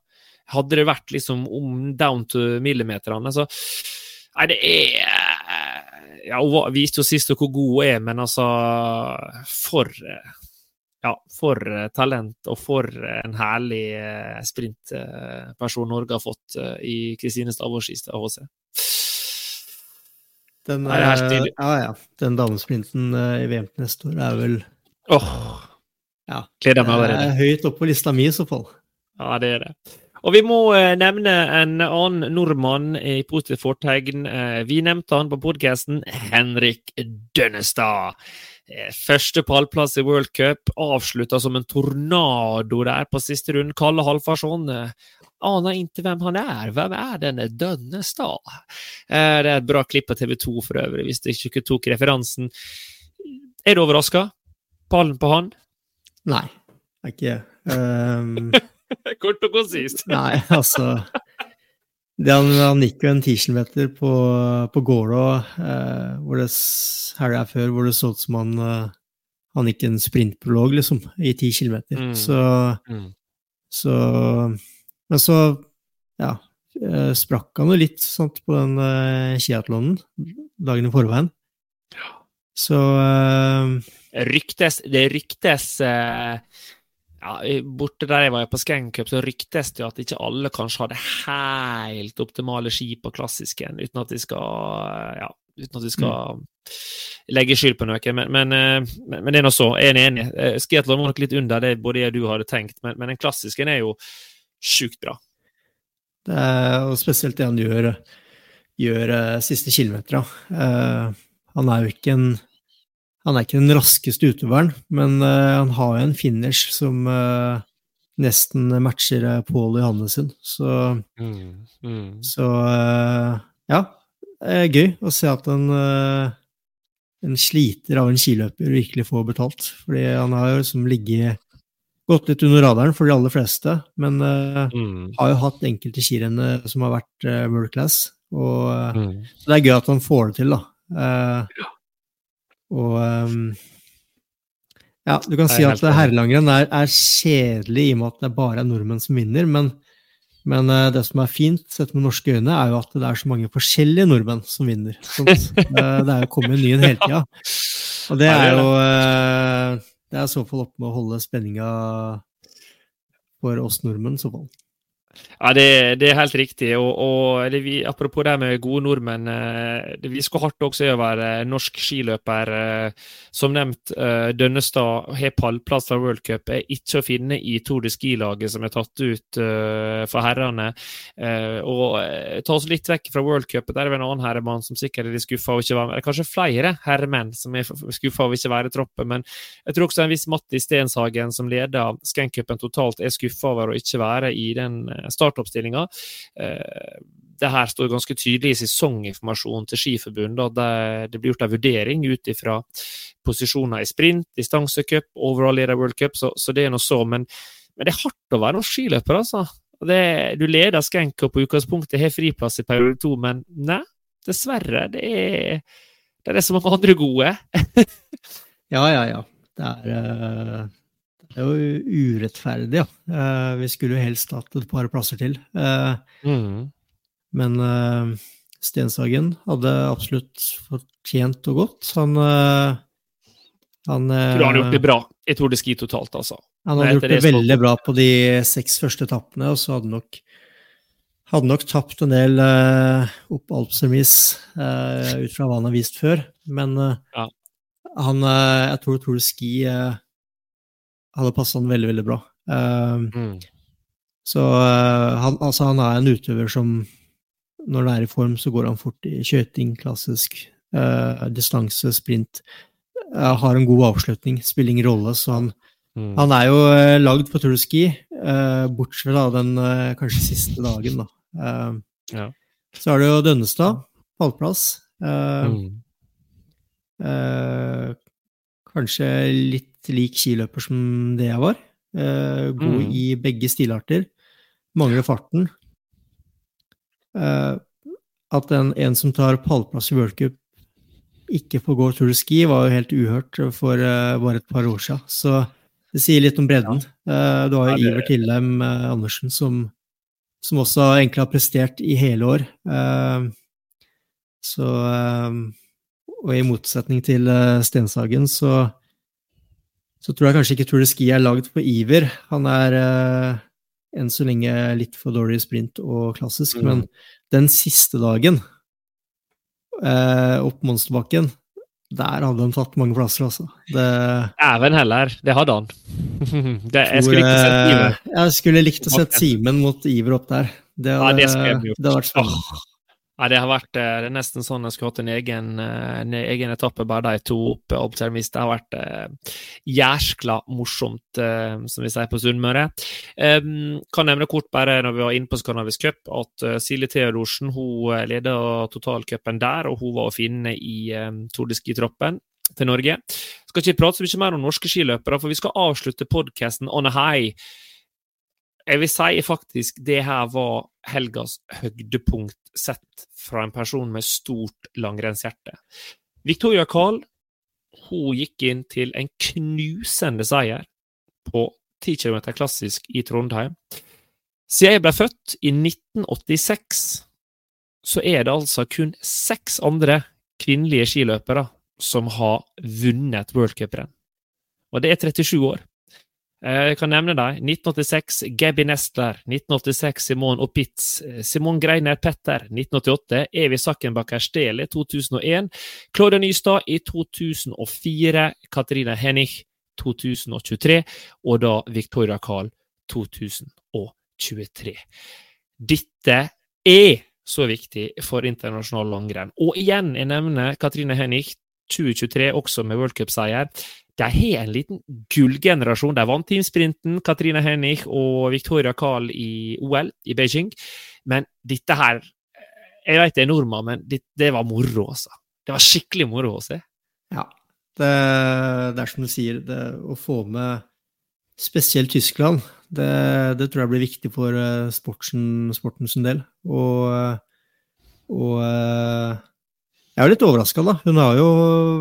Hadde det vært liksom om down to millimeterne, så Nei, det er Ja, hun viste jo sist hvor god hun er, men altså For ja, for eh, talent og for en herlig eh, sprintperson Norge har fått eh, i Kristine Stavås Skistad HC. Den, er ja, ja. Den damesprinten eh, i VM til neste år er vel Åh, ja, gleder meg allerede. er høyt oppe på lista mi i så fall. Ja, det er det. Og vi må eh, nevne en annen nordmann i positivt fortegn. Eh, vi nevnte han på podkasten. Henrik Dønnestad. Eh, Første pallplass i World Cup. Avslutta som en tornado der på siste runde. Kalle Halfarsson. eh, Aner ikke hvem han er. Hvem er denne Dønnestad? Det er et bra klipp på TV 2 for øvrig, hvis du ikke tok referansen. Er du overraska? Pallen på han? Nei, jeg er ikke det. Um, Kort og konsist. Nei, altså han, han gikk jo en 10 km på, på Gålå eh, helga før hvor det så ut som han eh, han gikk en sprintprolog, liksom, i 10 km. Mm. Så, Mm. så Men så, ja eh, Sprakk han jo litt sant, på den eh, skiatlonen dagen i forveien. Så eh, ryktes, det ryktes eh, ja, Borte der jeg var på Skankup, så ryktes det jo at ikke alle kanskje hadde helt optimale ski på klassisken, uten at de skal ja, uten at de skal legge skyld på noe. Men, men, eh, men, men det er nå så. Jeg er enig. Skiatlon var nok litt under det både jeg og du hadde tenkt, men, men den klassisken er jo sjukt bra. Det er, og spesielt det han gjør, gjør eh, siste kilometer. Uh, han er jo ikke en han er ikke den raskeste utøveren, men eh, han har jo en finish som eh, nesten matcher Pål Johannes sin. Så, Mm. så eh, ja, det er gøy å se at en, eh, en sliter av en skiløper virkelig får betalt. Fordi han har jo liksom ligget gått litt under radaren for de aller fleste, men uh, Mm. har jo hatt enkelte skirenn som har vært uh, world class. Og uh, Mm. så det er gøy at han får det til, da. Eh, og um, ja, du kan si at herrelangrenn er, er kjedelig i og med at det bare er nordmenn som vinner, men, men eh, det som er fint sett med norske øyne, er jo at det er så mange forskjellige nordmenn som vinner. Sant? Eh, det er jo kommet en ny en hele tida. Og det er jo eh, Det er i så fall oppe med å holde spenninga for oss nordmenn, i så fall. Ja, det, det er helt riktig. Og, og det, vi, apropos det med gode nordmenn. eh, Det vi skal hardt også over eh, norsk skiløper. eh, Som nevnt, eh, Dønnestad har pallplass fra World Cup. Er ikke å finne i Tour de Ski-laget som er tatt ut eh, for herrene. Eh, Og eh, ta oss litt vekk fra World Cup. Der er det en annen herremann som sikkert er skuffa over ikke å være med. Kanskje flere herremenn som er skuffa over ikke å være i troppen. Men jeg tror også en viss Matti Stenshagen, som leder Skankupen totalt, er skuffa over å ikke være i den eh, startoppstillinga. Eh, det her står ganske tydelig i sesonginformasjonen til Skiforbundet at det, blir gjort en vurdering ut ifra posisjoner i sprint, distansecup, overall leder World Cup, så, så det er nå så. Men, men det er hardt å være norsk skiløper, altså. Det, du leder Skankup på utgangspunktet, har friplass i periode to, men nei, dessverre. Det er, det er så mange andre gode. Ja, ja, ja. Det er, eh, det er jo urettferdig, ja. Eh, Vi skulle jo helst hatt et par plasser til. Mm. Men eh, Stenshagen hadde absolutt fortjent og godt. Han eh, Han, eh, Jeg tror han har gjort det bra i Tour de Ski totalt, altså. han har hadde gjort det det veldig bra på de seks første etappene, og så hadde han nok hadde nok tapt en del uh, opp Alpsermis uh, ut fra hva han har vist før. Men uh, Ja. han eh, Jeg tror Tour de Ski eh, hadde passa han veldig, veldig bra. Eh, Så uh, han, altså, han er en utøver som når han er i form, så går han fort i skøyting, klassisk, uh, distanse, sprint. Eh, har en god avslutning, spiller ingen rolle, så han, han er jo lagd på Tour de Ski, bortsett fra den kanskje siste dagen, da. Eh, Ja. Så er det jo Dønnestad, pallplass. Eh, Mm. kanskje litt lik skiløper som det jeg var. Eh, god Mm. i begge stilarter. Mangler farten. Eh, at en, en som tar pallplass i World Cup, ikke får gå Tour de Ski, var jo helt uhørt for eh, bare et par år siden. Så det sier litt om bredden. Du har jo Ja, det- Iver Tillem Andersen, som, som også egentlig har prestert i hele år. Så Og i motsetning til Stenshagen, så så tror jeg kanskje ikke Tour er lagd for Iver. Han er eh, enn så lenge litt for dårlig i sprint og klassisk, Mm. men den siste dagen eh, opp Monsterbakken, der hadde han tatt mange plasser, altså. Det, heller, det hadde han. det, jeg skulle ikke sett eh, Iver. Jeg skulle likt å sett Simen mot Iver opp der. Det Ja, det det hadde vært spennende. Ja, det har vært eh, det er nesten sånn jeg skulle hatt en egen, eh, en egen etappe, bare de to opp opp til Termis. Det har vært eh, jæskla morsomt, eh, som vi sier på Sunnmøre. Eh, kan nevne kort, bare når vi var inne på Skandinavisk Cup, at uh, Silje Theodorsen hun eh, leder totalcupen der, og hun var å finne i um, Tour de Ski-troppen til Norge. Skal ikke prate så mye mer om norske skiløpere, for vi skal avslutte podkasten on a high. Jeg vil si faktisk det her var helgas høydepunkt sett fra en person med stort langrennshjerte. Victoria Carl hun gikk inn til en knusende seier på 10 km klassisk i Trondheim. Siden jeg ble født i 1986, så er det altså kun seks andre kvinnelige skiløpere som har vunnet worldcuprenn. Og det er 37 år. Eh, Jeg kan nevne deg. 1986 Gabby Nestler. 1986 Simon Opitz. eh, Simon Greiner Petter. 1988 Evi Sakkenbakker Stele. 2001 Claudia Nystad i 2004. Katarina Hennig 2023. Og da Victoria Carl 2023. Dette er så viktig for internasjonal langrenn. Og igjen, jeg nevner Katrine Hennig 2023, også med worldcupseier. De har en liten gullgenerasjon. De vant teamsprinten, Katrine Hennig og Victoria Carl i OL i Beijing. Men dette her Jeg vet det er nordmann, men det, det var moro, altså. Det var skikkelig moro å se. Ja. Det, det er som du sier, det, å få med spesielt Tyskland, det, det tror jeg blir viktig for eh, sportsen, sporten sin del. Og, og eh, jeg er jo litt overraska, da. Hun har jo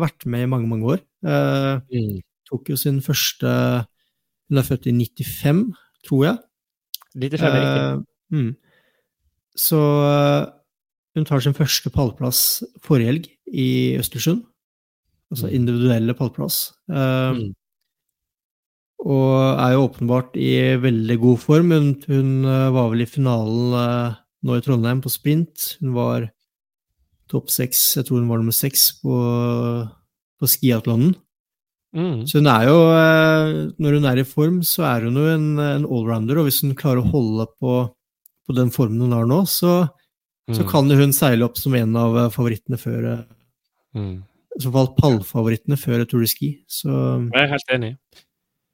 vært med i mange, mange år. Eh, tok jo sin første Hun er født i 95, tror jeg. 95 er riktig. Eh, mm. Så uh, hun tar sin første pallplass forrige helg i Østersund. Altså Mm. individuelle pallplass. Mm. Og er jo åpenbart i veldig god form. Hun, hun var vel i finalen nå i Trondheim på sprint. Hun var topp seks, jeg tror hun var nummer seks på, på skiatlonen. Mm. Så hun er jo, eh, når hun er i form, så er hun jo en, en allrounder, og hvis hun klarer å holde på, på den formen hun har nå, så, så Mm. kan jo hun seile opp som en av eh, favorittene før eh, Mm. I så fall pallfavorittene før Tour de Ski. Så Jeg er helt enig.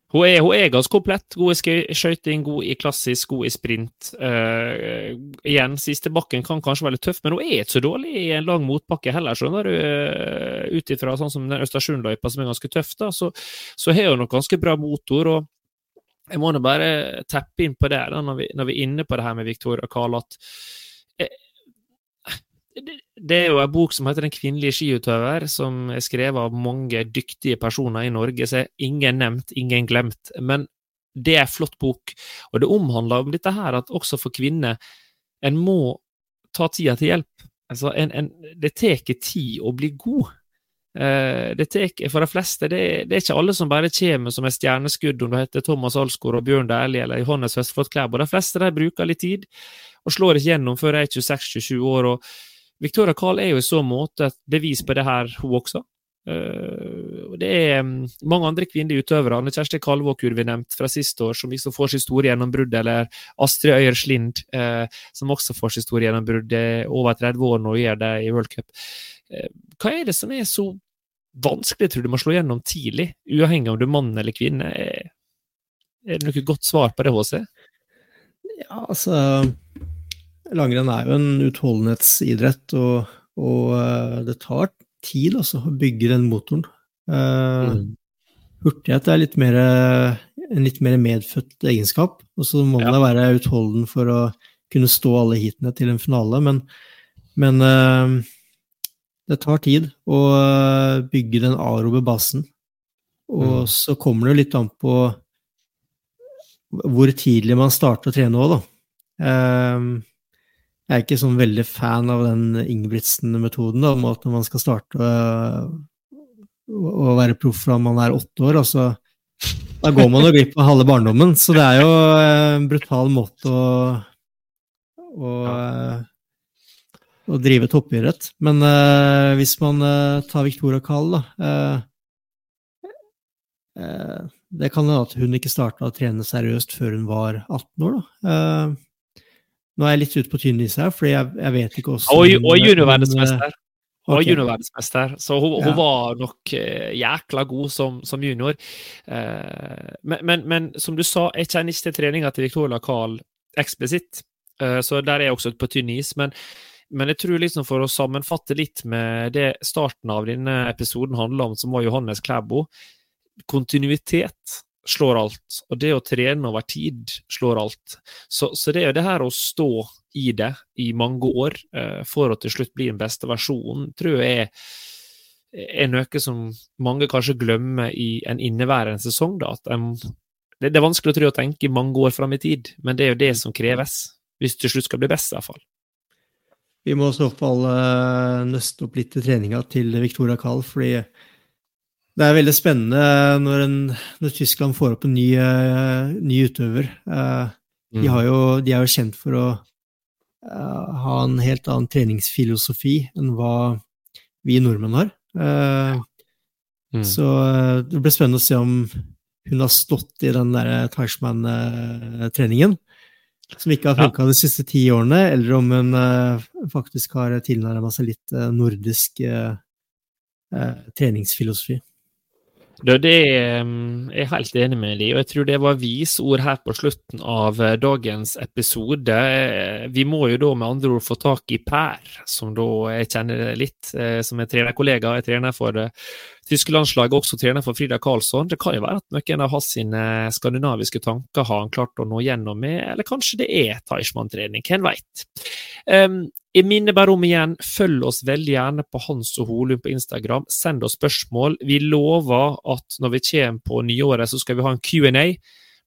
Hun er, hun er ganske komplett. God i skøy- skøyting, god i klassisk, god i sprint. Uh, igjen, siste bakken kan kanskje være litt tøff, men hun er ikke så dårlig i en lang motbakke heller, skjønner du. Uh, Ut ifra sånn som den Østersundløypa, som er ganske tøff, da, så, så har hun nok ganske bra motor. og jeg må nå bare teppe inn på det da, når vi, når vi er inne på det her med Victoria Karl, at eh, det, er jo en bok som heter Den kvinnelige skiutøver, som er skrevet av mange dyktige personer i Norge, så er ingen nevnt, ingen glemt. Men det er en flott bok, og det omhandler om dette her at også for kvinner en må ta tida til hjelp. Altså, en, en, det tar tid å bli god. Eh, det tek, for de fleste, det, det er ikke alle som bare kommer som et stjerneskudd, om det heter Thomas Alsgaard og Bjørn Dæhlie eller Johannes Høstflot Klæbo. De fleste de bruker litt tid, og slår ikke gjennom før de er 26-27 år. og Victoria Carl er jo i så måte et bevis på det her, hun også. Uh, det er um, mange andre kvinnelige utøvere. Anne Kjersti Kalvåkur vi nevnt fra siste år, som liksom får sitt store gjennombrudd. Eller Astrid Øyer Slind, uh, som også får sitt store gjennombrudd. Er over 30 år nå og gjør det i World Cup. Uh, hva er det som er så vanskelig, tror du, med å slå gjennom tidlig? Uavhengig om du er mann eller kvinne. Er det noe godt svar på det, HC? ja, altså Langrenn er jo en utholdenhetsidrett, og, og eh, det tar tid altså, å bygge den motoren. Uh, Mm. Hurtighet er litt mer, en litt mer medfødt egenskap, og så må man Ja. være utholden for å kunne stå alle heatene til en finale, men, men uh, det tar tid å bygge den arobe basen. Og Mm. så kommer det jo litt an på hvor tidlig man starter å trene òg, da. Ehm, jeg er ikke sånn veldig fan av den Ingebrigtsen-metoden, om at når man skal starte å, å være proff fra man er åtte år. Altså, da går man jo glipp av halve barndommen. Så det er jo en brutal måte å, å, å drive toppidrett. Men uh, hvis man uh, tar Victoria Kall, da uh, Det kan hende at hun ikke starta å trene seriøst før hun var 18 år, da. Nå er jeg litt ute på tynn is her, fordi jeg, jeg vet ikke også Og, og juniorverdensmester. Okay. Junior Ok. juniorverdensmester, så hun, hun var nok eh, jækla god som, som junior. Eh, men, men, men som du sa, jeg kjenner ikke til treninga til Victoria Karl eksplisitt, eh, så der er jeg også på tynn is. Men, men jeg tror liksom for å sammenfatte litt med det starten av denne episoden handler om, som var Johannes Klæbo, kontinuitet slår alt, og det å trene over tid slår alt. Så, så det er jo det her å stå i det i mange år eh, for å til slutt bli den beste versjonen, tror jeg er, er noe som mange kanskje glemmer i en inneværende sesong. Da, at en, det, det er vanskelig å tro å tenke mange år fram i tid, men det er jo det som kreves, hvis du til slutt skal bli best, i hvert fall. Vi må i så fall nøste opp litt i treninga til Victoria Kahl, fordi det er veldig spennende når, en, når Tyskland får opp en ny, uh, ny utøver. Eh, de, har jo, de er jo kjent for å uh, ha en helt annen treningsfilosofi enn hva vi nordmenn har. Mm. Så det blir spennende å se om hun har stått i den der Teichmann-treningen, som ikke har Ja. de siste ti årene, eller om hun faktisk har tilnærma seg litt nordisk treningsfilosofi. Det, er jeg helt enig med deg, og jeg tror det var visord her på slutten av eh, dagens episode. Eh, Vi må jo da med andre ord få tak i Per, som da jeg kjenner litt, eh, som er trenerkollega. Jeg trener for det tyske landslaget, også trener for Frida Karlsson. Det kan jo være at noen av hans sine skandinaviske tanker har han klart å nå gjennom med, eller kanskje det er Teichmann-trening, hvem veit. Jeg minner bare om igjen, følg oss veldig gjerne på Hans og Holum på Instagram. Send oss spørsmål. Vi lover at når vi kommer på nyåret, så skal vi ha en Q&A.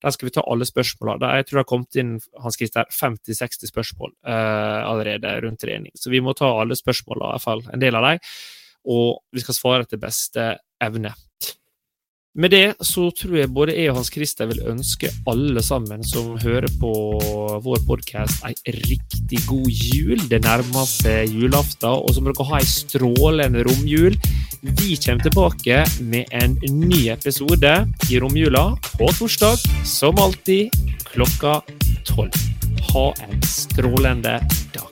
Der skal vi ta alle spørsmålene. Jeg tror det har kommet inn Hans Christer, 50-60 spørsmål uh, allerede rundt trening. Så vi må ta alle spørsmålene, i hvert fall en del av dem. Og vi skal svare etter beste evne. Med det så tror jeg både jeg og Hans Christer vil ønske alle sammen som hører på vår podkast, ei riktig god jul. Det nærmer seg julaften, og så må dere ha ei strålende romjul. Vi kommer tilbake med en ny episode i romjula på torsdag, som alltid klokka tolv. Ha en strålende dag.